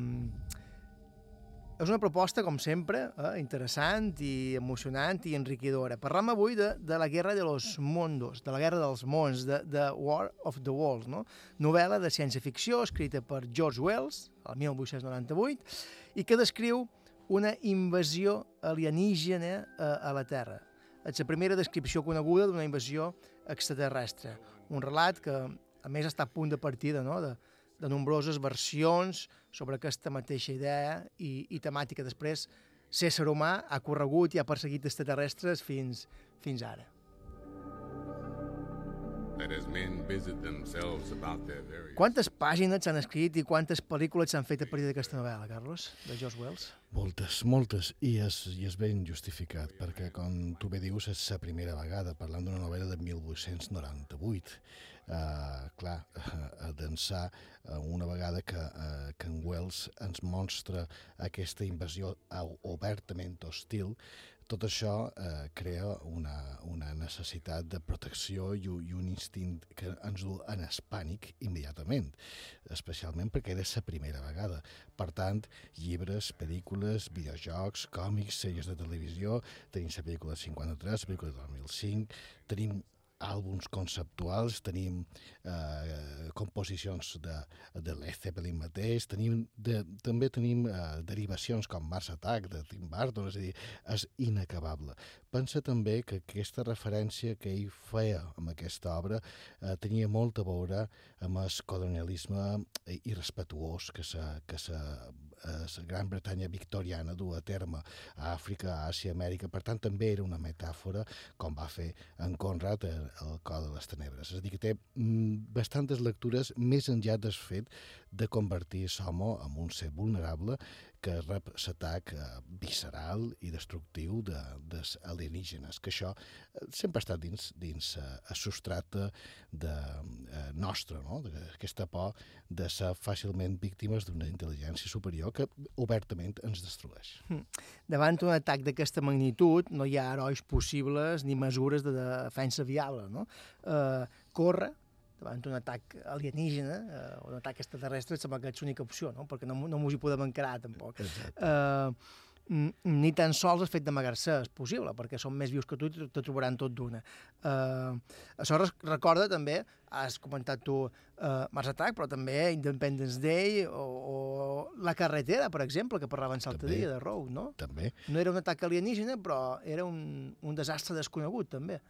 és una proposta, com sempre, eh, interessant i emocionant i enriquidora. Parlam avui de, de la Guerra de los Mundos, de la Guerra dels Mons, de, de War of the Worlds, no? novel·la de ciència-ficció escrita per George Wells, el 1898, i que descriu una invasió alienígena a, a la Terra. És la primera descripció coneguda d'una invasió extraterrestre. Un relat que, a més, està a punt de partida no? de, de nombroses versions sobre aquesta mateixa idea i, i temàtica. Després, l'ésser humà ha corregut i ha perseguit extraterrestres fins, fins ara. Quantes pàgines s'han escrit i quantes pel·lícules s'han fet a partir d'aquesta novel·la, Carlos, de George Wells? Moltes, moltes, i és, i és ben justificat, perquè, com tu bé dius, és la primera vegada, parlant d'una novel·la de 1898. Uh, clar, a d'ençà uh, una vegada que, uh, que en Wells ens mostra aquesta invasió obertament hostil, tot això eh, crea una, una necessitat de protecció i, i un instint que ens du en espànic immediatament, especialment perquè era la primera vegada. Per tant, llibres, pel·lícules, videojocs, còmics, sèries de televisió, tenim la pel·lícula del 53, la pel·lícula del 2005, tenim àlbums conceptuals, tenim eh, composicions de, de Led Zeppelin mateix, tenim de, també tenim eh, derivacions com Mars Attack de Tim Burton, és a dir, és inacabable. Pensa també que aquesta referència que ell feia amb aquesta obra eh, tenia molt a veure amb el colonialisme irrespetuós que sa, que sa, eh, la Gran Bretanya victoriana du a terme a Àfrica, a Àsia, a Amèrica. Per tant, també era una metàfora, com va fer en Conrad el, Cor de les Tenebres. És a dir, que té mm, bastantes lectures més enllà del fet de convertir l'home en un ser vulnerable que rep l'atac eh, visceral i destructiu de, dels alienígenes, que això eh, sempre ha estat dins, dins eh, el substrat de, eh, nostre, no? De- aquesta por de ser fàcilment víctimes d'una intel·ligència superior que obertament ens destrueix. Hm. Davant un atac d'aquesta magnitud no hi ha herois possibles ni mesures de defensa viable. No? Eh, córrer davant un atac alienígena eh, o un atac extraterrestre sembla que és l'única opció, no? perquè no, no mos hi podem encarar tampoc. Eh, ni tan sols el fet d'amagar-se és possible, perquè són més vius que tu i te trobaran tot d'una. Uh, això recorda també, has comentat tu uh, Mars Attack, però també Independence Day o, o La Carretera, per exemple, que parlaven l'altre dia de Road, no? També. No era un atac alienígena, però era un, un desastre desconegut, també.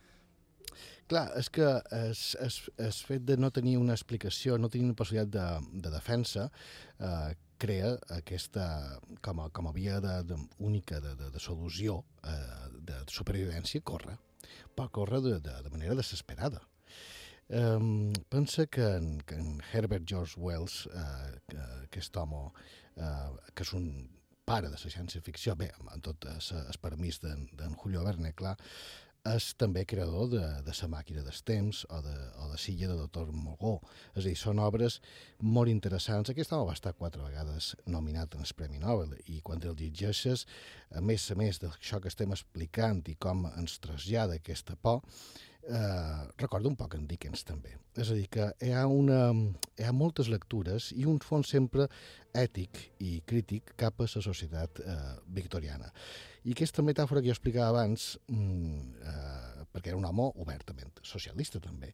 Clar, és que el, el, el fet de no tenir una explicació, no tenir una possibilitat de, de defensa, eh, crea aquesta, com a, com a via de, de, única de, de, de solució eh, de supervivència, corre. Però corre de, de, de manera desesperada. Um, pensa que en, que en Herbert George Wells, eh, que, aquest home, eh, que és un pare de la ciència-ficció, bé, amb tot el, permís d'en Julio Verne, clar, és també creador de, de la màquina dels temps o de, o de Silla de Dr. Mogó. És a dir, són obres molt interessants. Aquest home va estar quatre vegades nominat en el Premi Nobel i quan el llegeixes, a més a més d'això que estem explicant i com ens trasllada aquesta por, eh, recorda un poc en Dickens també. És a dir, que hi ha, una, hi ha moltes lectures i un fons sempre ètic i crític cap a la societat eh, victoriana. I aquesta metàfora que jo explicava abans, mm, eh, perquè era un home obertament socialista també,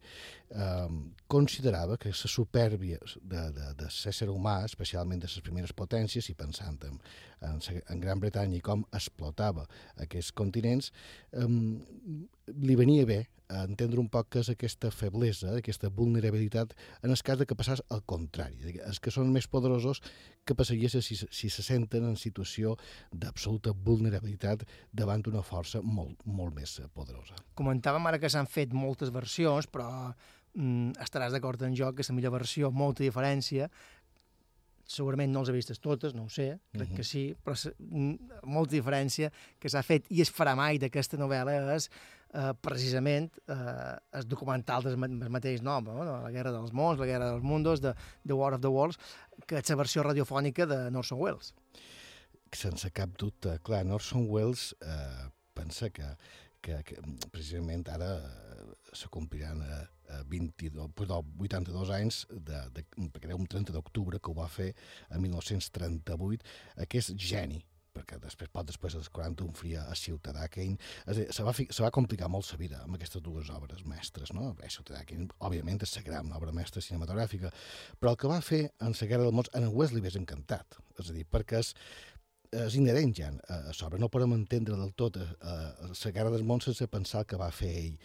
eh, considerava que la supèrbia de, de, de l'ésser humà, especialment de les primeres potències, i pensant en, en, en Gran Bretanya i com explotava aquests continents, eh, li venia bé entendre un poc què és aquesta feblesa, aquesta vulnerabilitat, en el cas de que passés al contrari. Els que són més poderosos que passaries si, si se senten en situació d'absoluta vulnerabilitat davant una força molt, molt més eh, poderosa. Comentàvem ara que s'han fet moltes versions, però mm, estaràs d'acord en jo que la millor versió, molta diferència, segurament no les he vistes totes, no ho sé, crec Mhm. que sí, però mm, molta diferència que s'ha fet i es farà mai d'aquesta novel·la és eh, precisament eh, el documental del ma- del mateix nom, no? la Guerra dels Mons, la Guerra dels Mundos, de The War of the Worlds, que és la versió radiofònica de Norson Wells. sense cap dubte. Clar, Orson Welles eh, pensa que, que, que precisament ara eh, se compliran eh, eh, 22, perdó, 82 anys, de, de, era un 30 d'octubre que ho va fer en 1938, aquest geni perquè després, pot després dels 40 un fria a Ciutadà Kane. És dir, se va, se va complicar molt la vida amb aquestes dues obres mestres, no? Bé, Ciutadà Kane, òbviament, és la gran obra mestra cinematogràfica, però el que va fer en la Guerra dels Mots, en Wesley vés encantat. És a dir, perquè és, és inherent ja a, sobre, no podem entendre del tot la Guerra dels Mons sense pensar el que va fer ell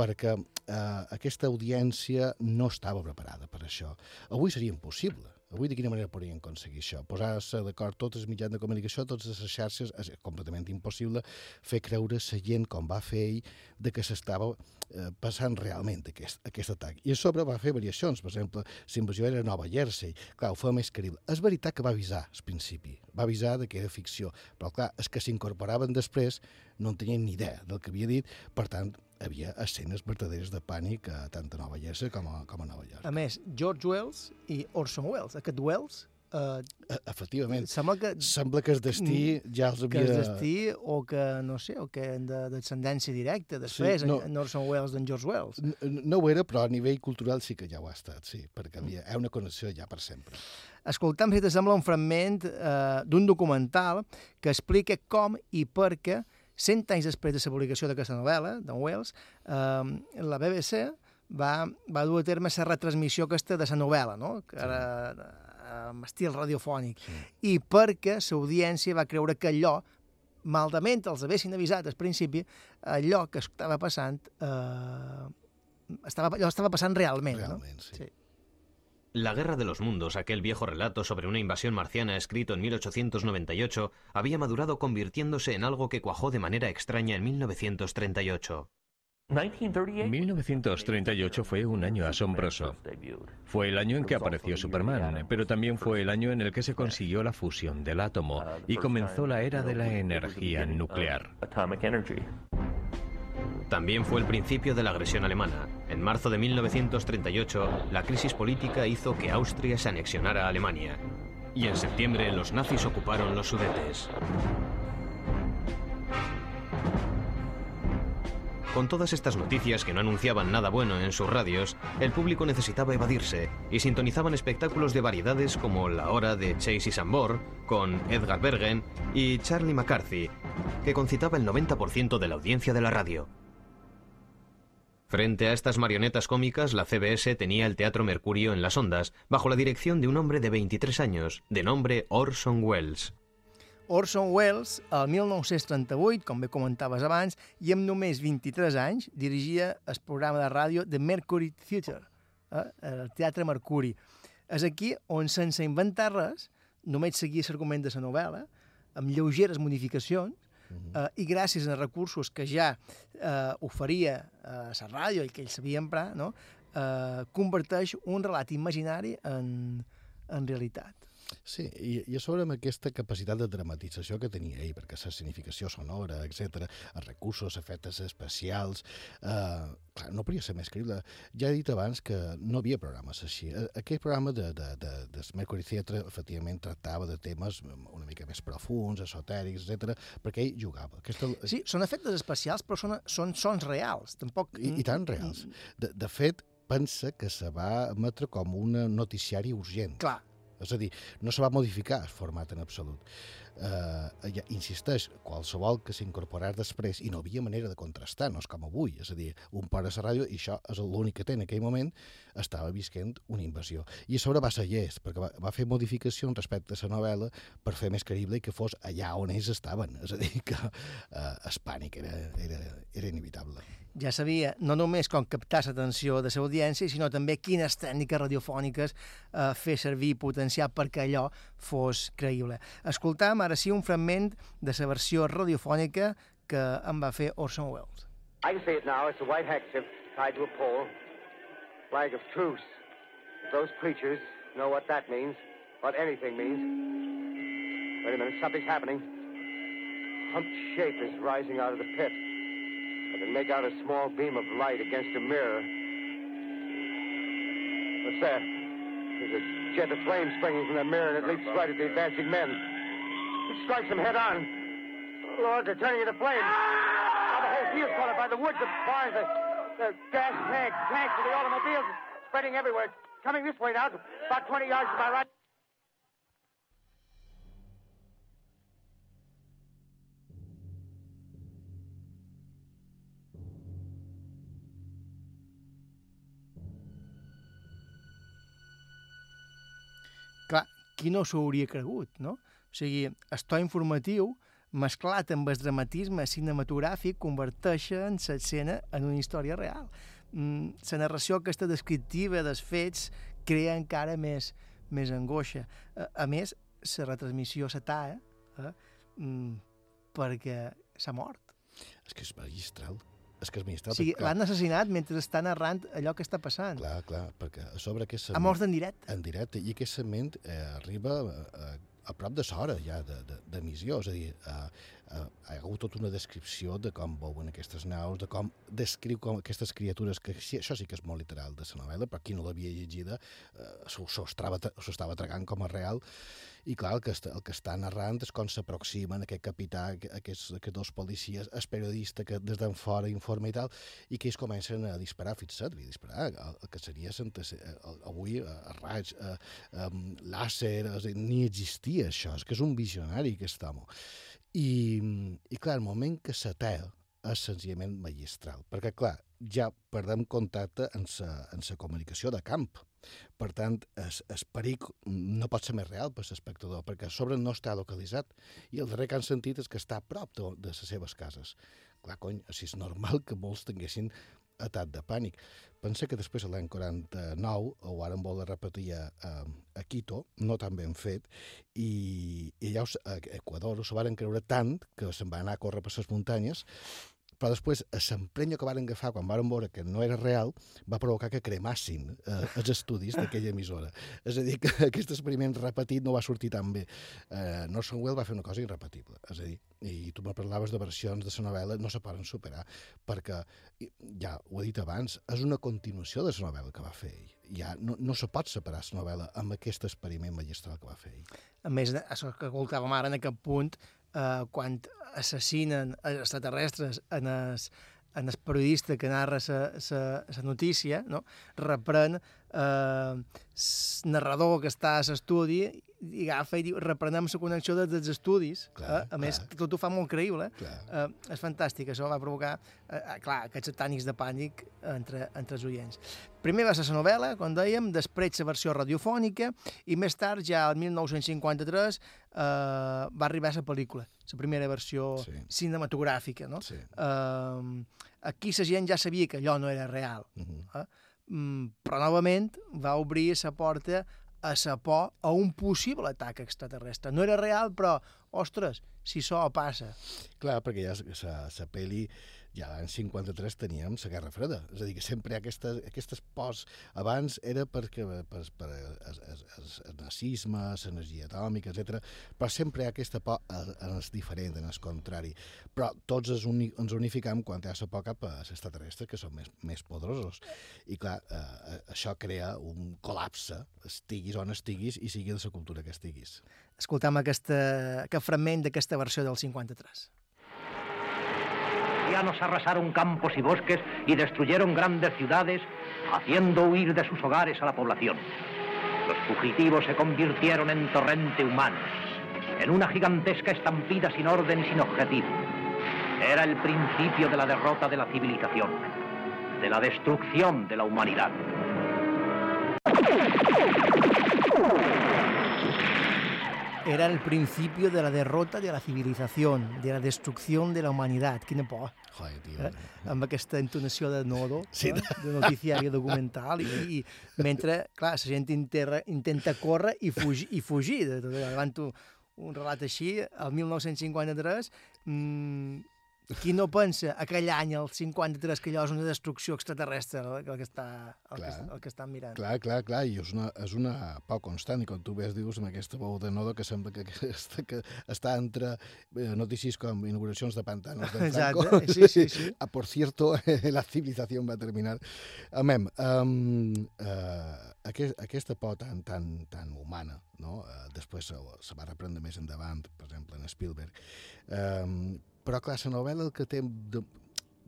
perquè eh, aquesta audiència no estava preparada per això. Avui seria impossible. Avui de quina manera podrien aconseguir això? Posar-se d'acord tots els mitjans de comunicació, totes les xarxes, és completament impossible fer creure la gent, com va fer ell, de que s'estava eh, passant realment aquest, aquest atac. I a sobre va fer variacions, per exemple, la invasió era Nova Jersey, clar, ho feia més creïble. És veritat que va avisar al principi, va avisar de que era ficció, però clar, els que s'incorporaven després no en tenien ni idea del que havia dit, per tant, havia escenes verdaderes de pànic a tant a Nova Jersey com a, com a Nova York. A més, George Wells i Orson Welles. Aquest Wells... Eh, Efectivament. Sembla que... Sembla que el destí ja els Que havia... el destí o que, no sé, o que de descendència directa després, Sí, no. en, Orson Welles d'en George Wells. N- No ho era, però a nivell cultural sí que ja ho ha estat, sí, perquè havia, hi ha una connexió ja per sempre. Escoltam, si t'assembla, un fragment eh, d'un documental que explica com i per què, cent anys després de la publicació d'aquesta novel·la, d'en Wells, eh, la BBC va, va dur a terme la retransmissió aquesta de la novel·la, no? que era amb estil radiofònic, sí. i perquè l'audiència va creure que allò, maldament els haguessin avisat al principi, allò que estava passant, eh, estava, allò estava passant realment. Realment, no? sí. sí. La Guerra de los Mundos, aquel viejo relato sobre una invasión marciana escrito en 1898, había madurado convirtiéndose en algo que cuajó de manera extraña en 1938. 1938 fue un año asombroso. Fue el año en que apareció Superman, pero también fue el año en el que se consiguió la fusión del átomo y comenzó la era de la energía nuclear. También fue el principio de la agresión alemana. En marzo de 1938, la crisis política hizo que Austria se anexionara a Alemania. Y en septiembre los nazis ocuparon los Sudetes. Con todas estas noticias que no anunciaban nada bueno en sus radios, el público necesitaba evadirse y sintonizaban espectáculos de variedades como La Hora de Chase y Sambor, con Edgar Bergen y Charlie McCarthy, que concitaba el 90% de la audiencia de la radio. Frente a estas marionetas cómicas, la CBS tenía el Teatro Mercurio en las ondas, bajo la dirección de un hombre de 23 años, de nombre Orson Welles. Orson Welles, el 1938, com bé comentaves abans, i amb només 23 anys, dirigia el programa de ràdio The Mercury Theatre, eh, el Teatre Mercuri. És aquí on, sense inventar res, només seguia l'argument de la novel·la, amb lleugeres modificacions, eh, i gràcies a recursos que ja eh, oferia a la ràdio i que ell sabia emprar, no? eh, converteix un relat imaginari en, en realitat. Sí, i, i a sobre amb aquesta capacitat de dramatització que tenia ell, perquè la significació sonora, etc, els recursos, efectes especials... Eh, clar, no podia ser més creïble. Ja he dit abans que no havia programes així. Eh, Aquell programa de, de, de, de Mercury Theatre, efectivament, tractava de temes una mica més profuns, esotèrics, etc, perquè ell jugava. Aquesta... Sí, són efectes especials, però són, són sons reals. Tampoc... I, i tan reals. De, de fet, pensa que se va emetre com un noticiari urgent. Clar. És a dir, no se va modificar el format en absolut. Uh, ja, insisteix, qualsevol que s'incorporés després, i no havia manera de contrastar, no és com avui, és a dir, un para la ràdio i això és l'únic que té en aquell moment, estava visquent una invasió. I a sobre va ser llest, perquè va, va fer modificacions respecte a la novel·la per fer més creïble i que fos allà on ells estaven. És a dir, que uh, el pànic era, era, era inevitable ja sabia no només com captar l'atenció de l'audiència, sinó també quines tècniques radiofòniques eh, fer servir i potenciar perquè allò fos creïble. Escoltam ara sí un fragment de la versió radiofònica que en va fer Orson Welles. I can see it now. It's a white handkerchief tied to a pole. Flag of truce. If those preachers know what that means, what anything means. Wait a minute, something's happening. Humped shape is rising out of the pit. I can make out a small beam of light against a mirror. What's that? There's a jet of flame springing from the mirror, and it leaps right at the advancing men. It strikes them head on. Lord, they're turning into flames. Now the whole field's caught by the woods, the barns, the, the gas tanks, tanks of the automobiles, spreading everywhere. It's coming this way now, about 20 yards to my right. Qui no s'ho hauria cregut, no? O sigui, el to informatiu, mesclat amb el dramatisme cinematogràfic, converteixen l'escena en una història real. Mm, la narració aquesta descriptiva dels fets crea encara més, més angoixa. A, a més, la retransmissió se talla eh, mm, perquè s'ha mort. És que és magistral. És que és magistral. O sigui, l'han assassinat mentre està narrant allò que està passant. Clar, clar, perquè a sobre aquest... Ha mort en directe. En directe, i aquest segment eh, arriba eh, a prop de l'hora ja d'emissió, és a dir, eh, eh, hi ha hagut tota una descripció de com veuen aquestes naus, de com descriu com aquestes criatures, que sí, això sí que és molt literal de la novel·la, però qui no l'havia llegida eh, s'ho estava, estava tragant com a real, i clar, el que, està, el que està narrant és com s'aproximen aquest capità, aquests, aquests dos policies, el periodista que des d'en fora informa i tal, i que ells comencen a disparar, fixa't, a disparar, el, el que seria avui a, a raig, a, a, a làser, a, dir, ni existia això, és que és un visionari aquest home. I, i clar, el moment que s'atea és senzillament magistral, perquè clar, ja perdem contacte en sa, en sa comunicació de camp, per tant, el, el peric no pot ser més real per l'espectador, perquè a sobre no està localitzat i el darrer que han sentit és que està a prop de, de les seves cases. Clar, cony, així és normal que molts tinguessin atac de pànic. Pensa que després, l'any 49, ho varen voler repetir a, a, Quito, no tan ben fet, i, i allà a Equador s'ho varen creure tant que se'n va anar a córrer per les muntanyes però després l'emprenyo que varen agafar quan varen veure que no era real va provocar que cremassin eh, els estudis d'aquella emissora. És a dir, que aquest experiment repetit no va sortir tan bé. Eh, Norson Well va fer una cosa irrepetible. És a dir, i tu me parlaves de versions de la novel·la, no se poden superar, perquè, ja ho he dit abans, és una continuació de la novel·la que va fer ell. Ja no, no se pot separar la novel·la amb aquest experiment magistral que va fer ell. A més, això que escoltàvem ara en aquest punt, eh, quan assassinen extraterrestres en el, en el periodista que narra la notícia, no? reprèn eh, narrador que està a l'estudi i agafa i diu, reprenem la connexió des dels estudis. Clar, eh? A clar. més, tot ho fa molt creïble. Eh, és fantàstic, això va provocar, eh, clar, aquests tànics de pànic entre, entre els oients. Primer va ser la novel·la, com dèiem, després la versió radiofònica, i més tard, ja el 1953, eh, va arribar la pel·lícula, la primera versió sí. cinematogràfica. No? Sí. Eh, aquí la gent ja sabia que allò no era real, Uh -huh. eh? mm, però novament va obrir la porta a la por a un possible atac extraterrestre. No era real, però, ostres, si això passa. Clar, perquè ja la pel·li ja l'any 53 teníem la Guerra Freda. És a dir, que sempre aquestes, aquestes pors. Abans era perquè, per, per el, el, el nazisme, l'energia atòmica, etc. però sempre hi ha aquesta por en el diferent, en el contrari. Però tots ens, uni, ens unificam quan hi ha la por cap a l'extraterrestre, que són més, més poderosos. I clar, eh, això crea un col·lapse, estiguis on estiguis i sigui de la cultura que estiguis. Escoltam aquesta, aquest fragment d'aquesta versió del 53. Los arrasaron campos y bosques y destruyeron grandes ciudades, haciendo huir de sus hogares a la población. Los fugitivos se convirtieron en torrente humano, en una gigantesca estampida sin orden y sin objetivo. Era el principio de la derrota de la civilización, de la destrucción de la humanidad. Era el principio de la derrota de la civilización, de la destrucción de la humanidad. Quina por. Joder, tio. Eh? Amb aquesta entonació de nodo, Sí, eh? de noticiari documental, i, i mentre, clar, la gent interra, intenta córrer i fugir, i fugir de tot. Davant un relat així, el 1953, mmm, qui no pensa aquell any, el 53, que allò és una destrucció extraterrestre el, el que, està, el, que, Clar. el que estan mirant? Clar, clar, clar, i és una, és una pau constant, i com tu ves, dius, amb aquesta veu de nodo que sembla que, que, està, que està entre eh, notícies com inauguracions de pantanos del Franco. Exacte, sí, sí, sí. Ah, por cierto, la civilización va a terminar. Amem, um, uh, aquest, aquesta por tan, tan, tan humana, no? Uh, després se, se va reprendre més endavant, per exemple, en Spielberg. Um, però, clar, la novel·la el que té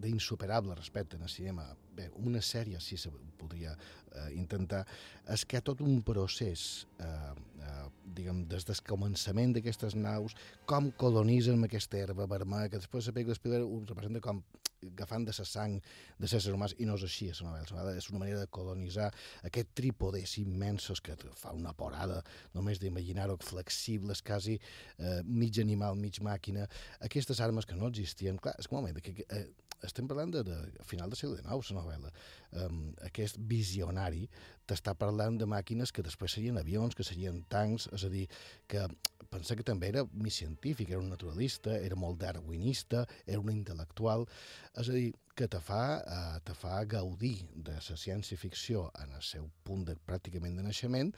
d'insuperable respecte al cinema, bé, una sèrie sí se podria eh, intentar, és que hi ha tot un procés, eh, eh, diguem, des del començament d'aquestes naus, com colonitzen aquesta herba vermella, que després la pel·lícula Spielberg ho representa com agafant de la sang de éssers humans, i no és així. La novel·la és una manera de colonitzar aquest trípodes immensos que fa una porada només d'imaginar-ho, flexibles, quasi eh, mig animal, mig màquina, aquestes armes que no existien. Clar, és que un moment, que, eh, estem parlant de, de final del segle XIX, la novel·la. Um, aquest visionari t'està parlant de màquines que després serien avions, que serien tancs, és a dir, que pensa que també era més científic, era un naturalista, era molt darwinista, era un intel·lectual, és a dir, que te fa, uh, te fa gaudir de la ciència-ficció en el seu punt de, pràcticament de naixement,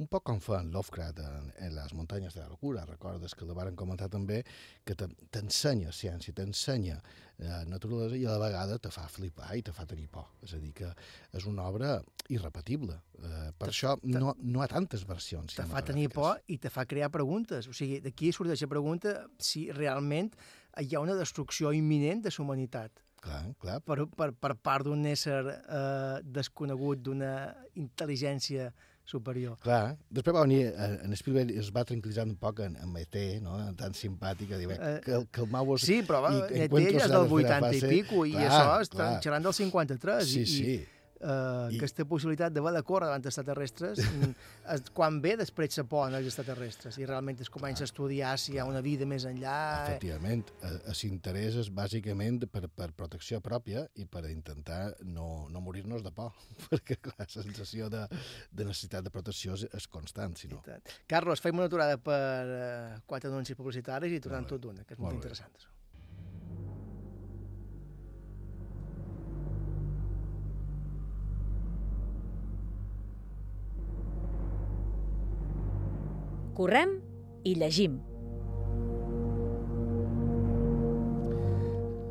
un poc com fa en Lovecraft en, en Les muntanyes de la locura, recordes que la varen comentar també, que t'ensenya ciència, t'ensenya eh, naturalesa i a la vegada te fa flipar i te fa tenir por. És a dir, que és una obra irrepetible. Eh, per això no, no ha tantes versions. Te fa tenir por i te fa crear preguntes. O sigui, d'aquí sorgeix la pregunta si realment hi ha una destrucció imminent de la humanitat. Clar, clar. Per, per, per part d'un ésser eh, desconegut, d'una intel·ligència superior. Clar, després va venir, eh, en Spielberg es va tranquil·litzar un poc en, en ET, no? tan simpàtica, dir, eh, que, que el mau... Sí, però va, ET ja és del 80 i pico, i clar, això està xerrant del 53. Sí, i, sí. I, uh, I... aquesta possibilitat d'haver de córrer davant extraterrestres, es, quan ve després se poden els extraterrestres i realment es comença a estudiar si hi ha una vida més enllà... Efectivament, l'interès és bàsicament per, per protecció pròpia i per intentar no, no morir-nos de por, perquè la sensació de, de necessitat de protecció és, és constant, si no. Carlos, fem una aturada per uh, quatre anuncis publicitaris i tornem tot d'una, que és molt, molt interessant. Això. Correm i llegim.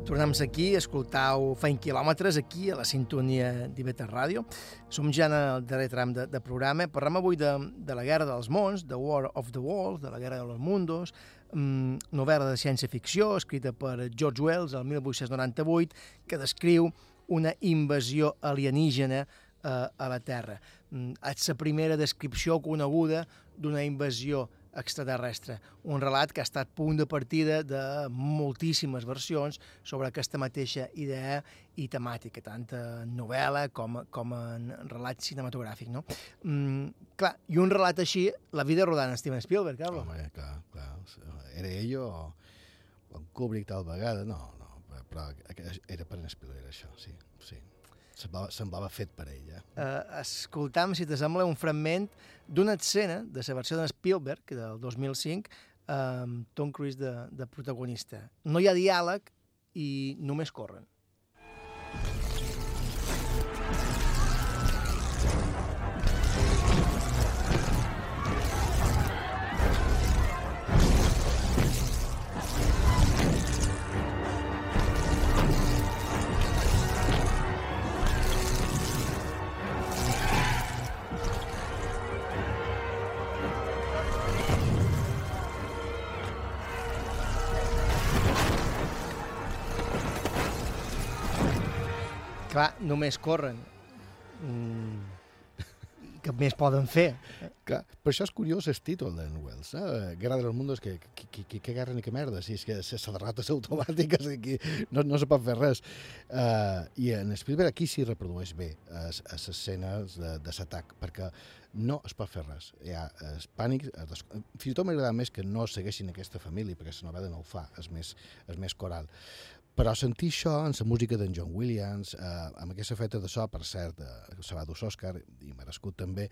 Tornem aquí, escoltau Feint quilòmetres aquí a la sintonia d'Ibeta Ràdio. Som ja en el darrer tram de, de programa. Parlem avui de, de la Guerra dels Mons, The War of the Worlds, de la Guerra dels Mundos, mm, novel·la de ciència-ficció escrita per George Wells el 1898, que descriu una invasió alienígena eh, a la Terra. Mm, és la primera descripció coneguda d'una invasió extraterrestre. Un relat que ha estat punt de partida de moltíssimes versions sobre aquesta mateixa idea i temàtica, tant en novel·la com, com en relat cinematogràfic. No? Mm, clar, i un relat així, la vida rodant Steven Spielberg, Carlos. Home, clar, clar. Era ell o, en Kubrick tal vegada? No, no, però era per Spielberg, això, sí. Semblava, semblava fet per ell. Eh? Escoltam, si t'assembla, un fragment d'una escena de la versió de Spielberg, del 2005, amb Tom Cruise de, de protagonista. No hi ha diàleg i només corren. Clar, només corren. Mm, què més poden fer? Clar, per això és curiós el títol d'en Wells, eh? Guerra dels Mundos, que, que, que, que, que guerra ni que merda, si és que és automàtica, que no, no se pot fer res. Uh, I en Spielberg aquí s'hi reprodueix bé les escenes de, de l'atac, perquè no es pot fer res. Hi ha el pànic, es des... fins i tot m'agrada més que no segueixin aquesta família, perquè la novel·la no ho fa, és més, és més coral. Però sentir això en la música d'en John Williams, eh, amb aquesta feta de so, per cert, eh, se va dur l'Òscar, i merescut també,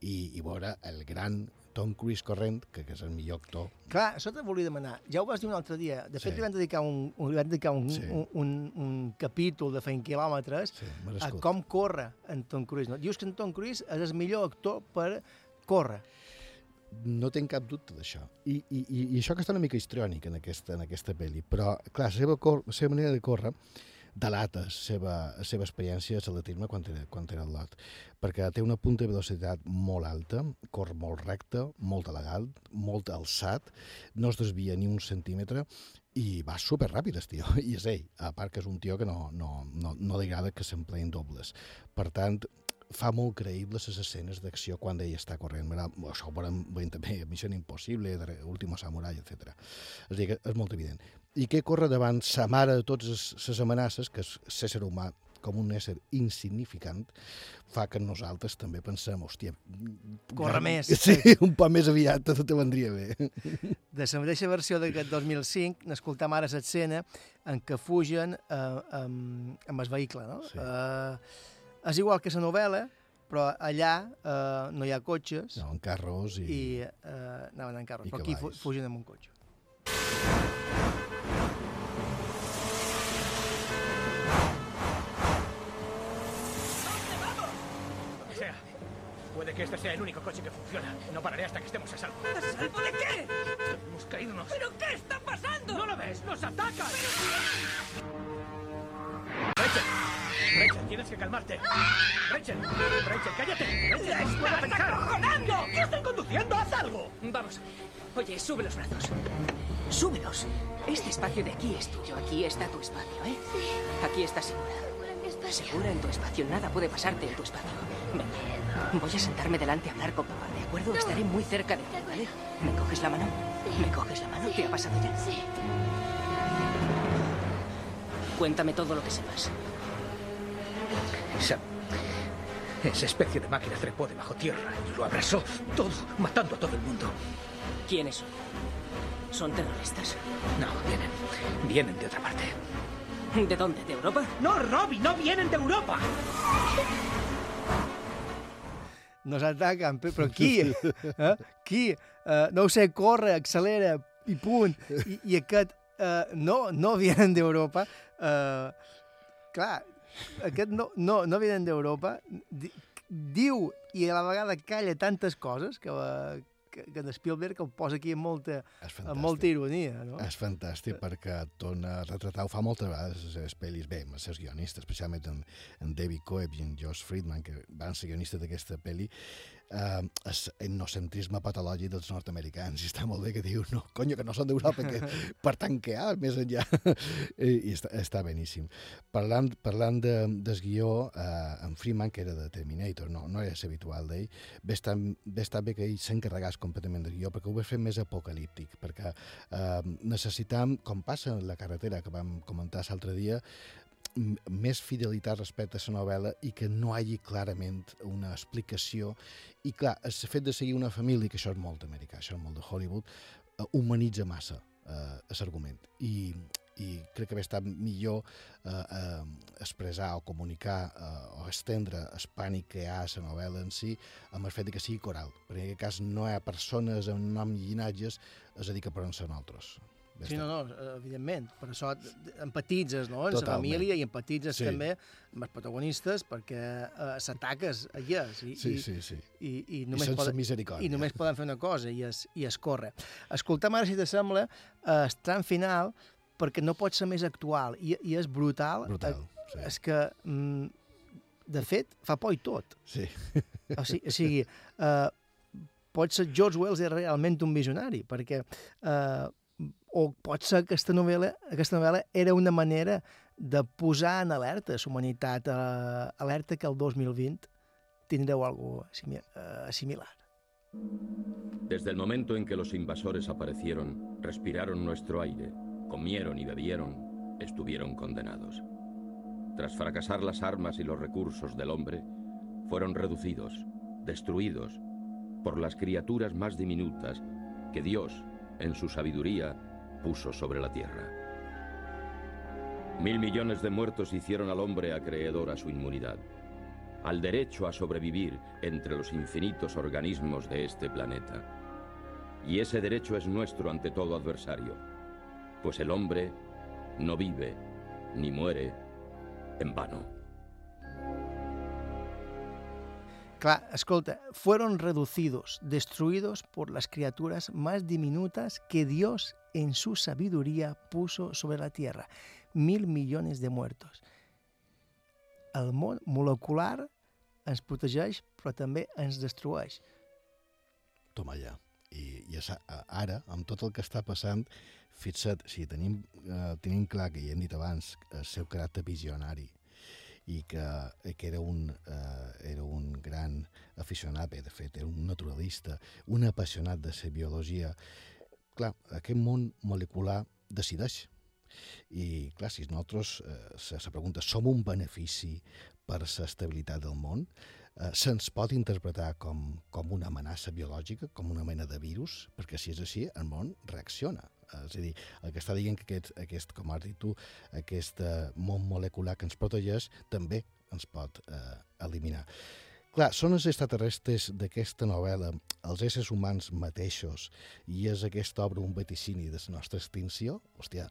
i, i veure el gran Tom Cruise corrent, que, que és el millor actor. Clar, això te volia demanar. Ja ho vas dir un altre dia. De fet, sí. li van dedicar, un, li van dedicar un, sí. un, un, un capítol de feint quilòmetres sí, a com corre en Tom Cruise. No? Dius que en Tom Cruise és el millor actor per córrer. No tenc cap dubte d'això. I, i, I això que està una mica histriònic en aquesta, en aquesta pel·li, però, clar, la seva, cor, la seva manera de córrer delata la seva, la seva experiència a l'atletisme quan era, quan era al lot, perquè té una punta de velocitat molt alta, cor molt recte, molt elegant, molt alçat, no es desvia ni un centímetre, i va super ràpid, el tio, i és ell, a part que és un tio que no, no, no, no li agrada que s'empleïn dobles. Per tant, fa molt creïbles les escenes d'acció quan ell està corrent. Mira, això ho veurem veient també a Missió Impossible, Último Samurai, etc. És dir, que és molt evident. I què corre davant sa mare de totes les amenaces, que és l'ésser humà com un ésser insignificant, fa que nosaltres també pensem, hòstia... Corre més. Sí, un poc més aviat tot te vendria bé. De la mateixa versió d'aquest 2005, n'escoltam ara l'escena en què fugen eh, amb, amb el vehicle, no? Sí. Eh, és igual que la novel·la, però allà eh, no hi ha cotxes No, en carros i... i eh, anaven en carros, i però aquí fu fugen amb un cotxe. Que. Puede que este sea el único coche que funciona. No pararé hasta que estemos a salvo. ¿A salvo de qué? Hemos caído ¿Pero qué está pasando? ¿No lo ves? ¡Nos atacan! ¡Rachel! Rachel, tienes que calmarte. Rachel, Rachel, cállate. Rachel, ¡La estás pensar. acojonando! ¿Qué estoy conduciendo? ¡Haz algo! Vamos. Oye, sube los brazos. Súbelos. Este espacio de aquí es tuyo. Aquí está tu espacio, ¿eh? Aquí estás segura. Segura en tu espacio. Nada puede pasarte en tu espacio. Ven. Voy a sentarme delante a hablar con papá, ¿de acuerdo? Estaré muy cerca de ti, ¿vale? ¿Me coges la mano? ¿Me coges la mano? ¿Te ha pasado ya? Sí. Cuéntame todo lo que sepas. Esa, esa especie de máquina trepó de bajo tierra y lo abrazó todo, matando a todo el mundo. ¿Quiénes son? ¿Son terroristas? No, vienen. Vienen de otra parte. ¿De dónde? ¿De Europa? No, Robbie, no vienen de Europa. Nos ataquen, pe- però qui? Eh? Qui? Uh, no ho sé, corre, accelera i punt. I, i aquest uh, no, no vienen d'Europa. Uh, clar, aquest no, no, no vienen d'Europa. Di, diu i a la vegada calla tantes coses que, uh, que, que en Spielberg el posa aquí amb molta, amb molta ironia. No? És fantàstic perquè torna a retratar, ho fa moltes vegades les pel·lis, bé, amb els seus guionistes, especialment en, en David Coeb i en Josh Friedman, que van ser guionistes d'aquesta pel·li, eh, és etnocentrisme patològic dels nord-americans. I està molt bé que diu, no, conyo, que no són d'Europa, que per tant que ha, més enllà. I, i està, està beníssim. Parlant, parlant de, del guió, eh, en Freeman, que era de Terminator, no, no era habitual d'ell, ve estar, ve estar bé que ell s'encarregàs completament del guió, perquè ho va fer més apocalíptic, perquè eh, necessitam, com passa en la carretera que vam comentar l'altre dia, més fidelitat respecte a la novel·la i que no hagi clarament una explicació. I clar, el fet de seguir una família, que això és molt americà, això és molt de Hollywood, eh, humanitza massa eh, l'argument. I, i crec que hauria estat millor eh, eh, expressar o comunicar eh, o estendre el pànic que hi ha a la novel·la en si amb el fet que sigui coral. Perquè en aquest cas no hi ha persones amb nom i llinatges, és a dir, que poden ser nosaltres. Ja Sí, està. no, no, eh, evidentment. Per això empatitzes, no?, la Totalment. família i empatitzes Sí. també amb els protagonistes perquè eh, s'ataques a elles. I, Sí, i, sí, sí. I, i, I només sense poden, misericòrdia. I només poden fer una cosa, i és, i és córrer. Escoltem ara, si t'assembla, eh, el tram final, perquè no pot ser més actual, i, i és brutal. Brutal, Eh, sí. És que, mm, de fet, fa por i tot. Sí. O sigui, o sigui eh, pot ser George Wells és realment un visionari, perquè eh, o pot ser que aquesta novel·la, aquesta novel·la era una manera de posar en alerta la humanitat, eh, alerta que el 2020 tindreu algo eh, similar. Desde el momento en que los invasores aparecieron, respiraron nuestro aire, comieron y bebieron, estuvieron condenados. Tras fracasar las armas y los recursos del hombre, fueron reducidos, destruidos, por las criaturas más diminutas que Dios, en su sabiduría, puso sobre la tierra. Mil millones de muertos hicieron al hombre acreedor a su inmunidad, al derecho a sobrevivir entre los infinitos organismos de este planeta. Y ese derecho es nuestro ante todo adversario, pues el hombre no vive ni muere en vano. Clar, escolta, fueron reducidos, destruidos por las criaturas más diminutas que Dios en su sabiduría puso sobre la tierra. Mil millones de muertos. El món molecular ens protegeix, però també ens destrueix. Toma ja. I, i ara, amb tot el que està passant, fixa't, si tenim, eh, tenim clar, que ja hem dit abans, el seu caràcter visionari, i que, i que era, un, eh, era un gran aficionat, bé, de fet, era un naturalista, un apassionat de la biologia. Clar, aquest món molecular decideix. I, clar, si nosaltres, eh, se, se pregunta, som un benefici per l'estabilitat del món, eh, se'ns pot interpretar com, com una amenaça biològica, com una mena de virus, perquè si és així, el món reacciona. Eh, és a dir, el que està dient que aquest, aquest com has dit tu, aquest eh, món molecular que ens protegeix també ens pot eh, eliminar. Clar, són els extraterrestres d'aquesta novel·la, els éssers humans mateixos, i és aquesta obra un vaticini de la nostra extinció? Hòstia,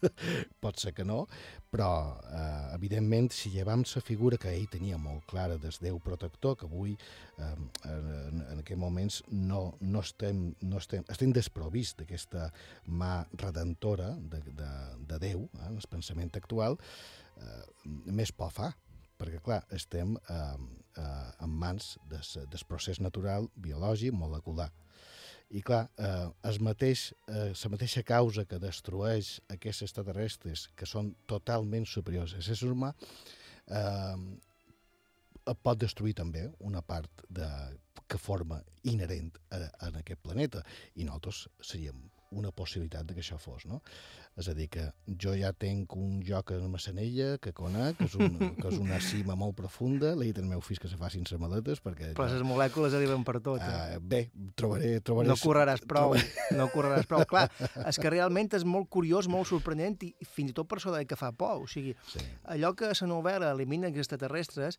pot ser que no, però eh, evidentment si llevam la figura que ell tenia molt clara des Déu protector, que avui eh, en, en aquests moments no, no, estem, no estem, estem desprovist d'aquesta mà redentora de, de, de Déu, eh, en el pensament actual, eh, més por fa, perquè, clar, estem eh, eh, en mans del des procés natural, biològic, molecular. I clar, eh, es mateix, eh, la mateixa causa que destrueix aquests extraterrestres, que són totalment superiors a l'ésser humà, eh, pot destruir també una part de, que forma inherent a, a aquest planeta. I nosaltres seríem una possibilitat de que això fos, no? És a dir, que jo ja tenc un joc a Massanella que conec, que és, un, que és una cima molt profunda, li he dit als meus fills que se facin les maletes, perquè... Però les molècules arriben per tot. Eh? Uh, bé, trobaré... trobaré no correràs prou, no correràs prou. Clar, és que realment és molt curiós, molt sorprenent, i fins i tot per això que fa por. O sigui, sí. allò que a la novel·la elimina extraterrestres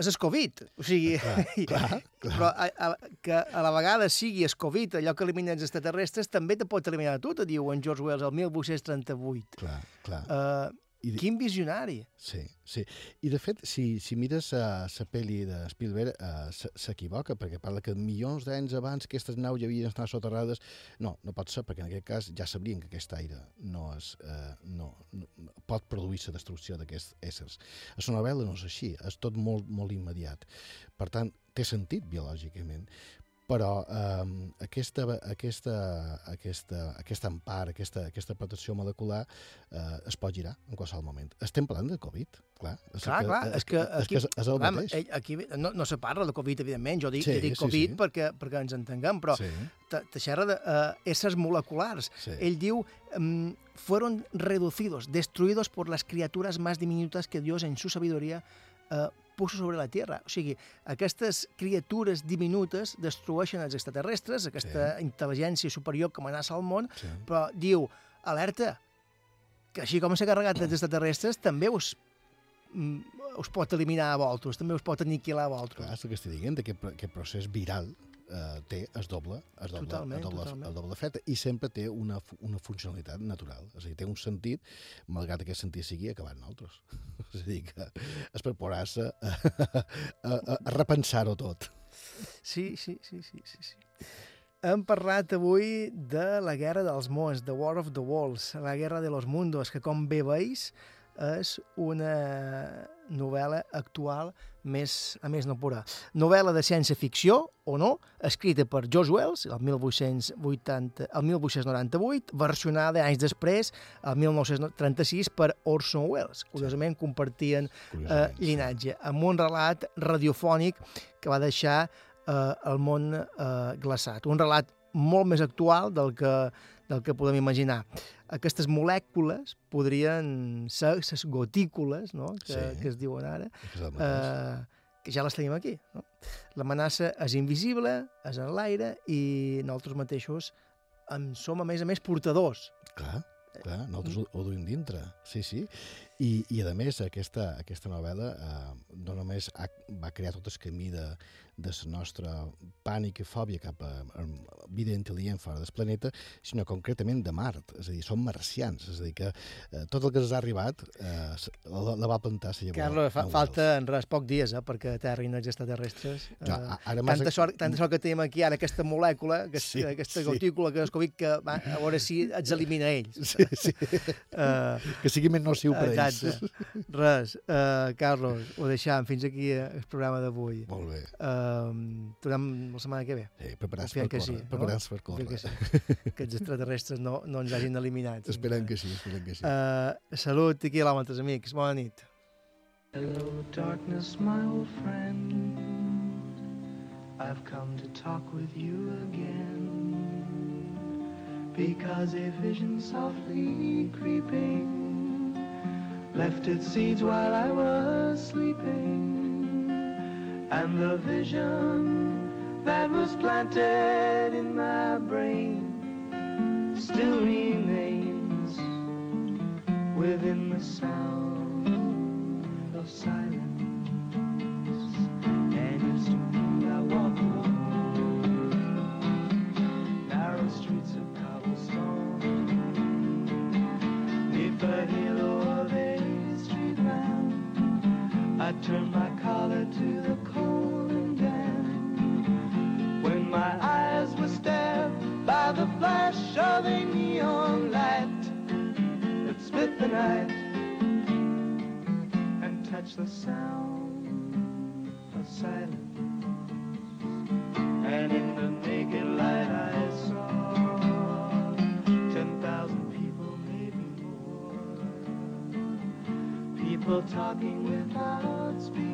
és el Covid. O sigui, clar, clar, clar. però a, a, que a la vegada sigui el Covid, allò que elimina els extraterrestres, també te pot eliminar tu, te diu en George Wells, el 1838. Clar, clar. Uh, I de... Quin visionari. Sí, sí. I de fet, si, si mires uh, la pel·li de Spielberg, uh, s'equivoca, perquè parla que milions d'anys abans aquestes naus ja havien estat soterrades. No, no pot ser, perquè en aquest cas ja sabrien que aquest aire no, és, uh, no, no pot produir la destrucció d'aquests éssers. A la novel·la no és així, és tot molt, molt immediat. Per tant, té sentit biològicament, però eh, aquesta, aquesta, aquesta, aquesta empar, aquesta, aquesta protecció molecular eh, es pot girar en qualsevol moment. Estem parlant de Covid, clar. És clar, que, clar, és, que, és, aquí, és, és el clar, mateix. Aquí no, no se parla de Covid, evidentment, jo dic, sí, dic Covid sí, sí. Perquè, perquè ens entenguem, però sí. te xerra d'éssers uh, moleculars. Sí. Ell diu, um, fueron reducidos, destruidos por las criaturas más diminutas que Dios en su sabiduría uh, puso sobre la Terra. O sigui, aquestes criatures diminutes destrueixen els extraterrestres, aquesta sí. intel·ligència superior que amenaça el món, sí. però diu, alerta, que així com s'ha carregat els extraterrestres, també us, mm, us pot eliminar a vosaltres, també us pot aniquilar a vosaltres. Clar, és el que estic dient, aquest, aquest procés viral eh, té es doble, es doble, totalment, el doble, totalment. el doble efecte i sempre té una, una funcionalitat natural, és a dir, té un sentit, malgrat que aquest sentit sigui acabar nosaltres. és a dir, que es per posar-se a, a, a, a repensar-ho tot. Sí, sí, sí, sí, sí, sí. Hem parlat avui de la guerra dels mons, The War of the Walls, la guerra de los mundos, que com bé veus és una novel·la actual més, a més no pura. Novel·la de ciència-ficció, o no, escrita per George Wells el 1880, el 1898, versionada anys després, el 1936, per Orson Welles. Curiosament, compartien eh, llinatge, amb un relat radiofònic que va deixar eh, el món eh, glaçat. Un relat molt més actual del que, del que podem imaginar. Aquestes molècules podrien ser les gotícules, no? que, sí. que es diuen ara, eh, que ja les tenim aquí. No? L'amenaça és invisible, és en l'aire i nosaltres mateixos en som, a més a més, portadors. Clar, clar, nosaltres ho, ho duim dintre, sí, sí. I, i a més, aquesta, aquesta novel·la eh, no només ha, va crear tot el camí de, de la nostra pànic i fòbia cap a, a vida intel·ligent fora del planeta, sinó concretament de Mart, és a dir, són marcians, és a dir, que eh, tot el que ens ha arribat eh, la, la va plantar la llavor. Carlos, fa, falta en res poc dies eh, perquè aterrin els extraterrestres. Eh, no, ara tanta, de... sort, tanta sort que tenim aquí ara aquesta molècula, aquesta, sí, aquesta gotícula sí. que és Covid, que va, a veure si els elimina ells. Sí, sí. Uh, que sigui més nociu per ells. Exacte. Res, uh, Carlos, ho deixam. Fins aquí eh, el programa d'avui. Molt bé. Uh, tornem la setmana que ve. Sí, preparats per que córrer, sí, preparats no? per córrer. Que, sí. que els extraterrestres no, no ens hagin eliminat. Esperem que sí, esperem que sí. Uh, salut i quilòmetres, amics. Bona nit. Hello, darkness, my old friend. I've come to talk with you again. Because a vision softly creeping left its seeds while I was sleeping. And the vision that was planted in my brain still remains within the sound of silence. And it's I walk the sound of silence. And in the naked light I saw ten thousand people, maybe more. People talking without speaking.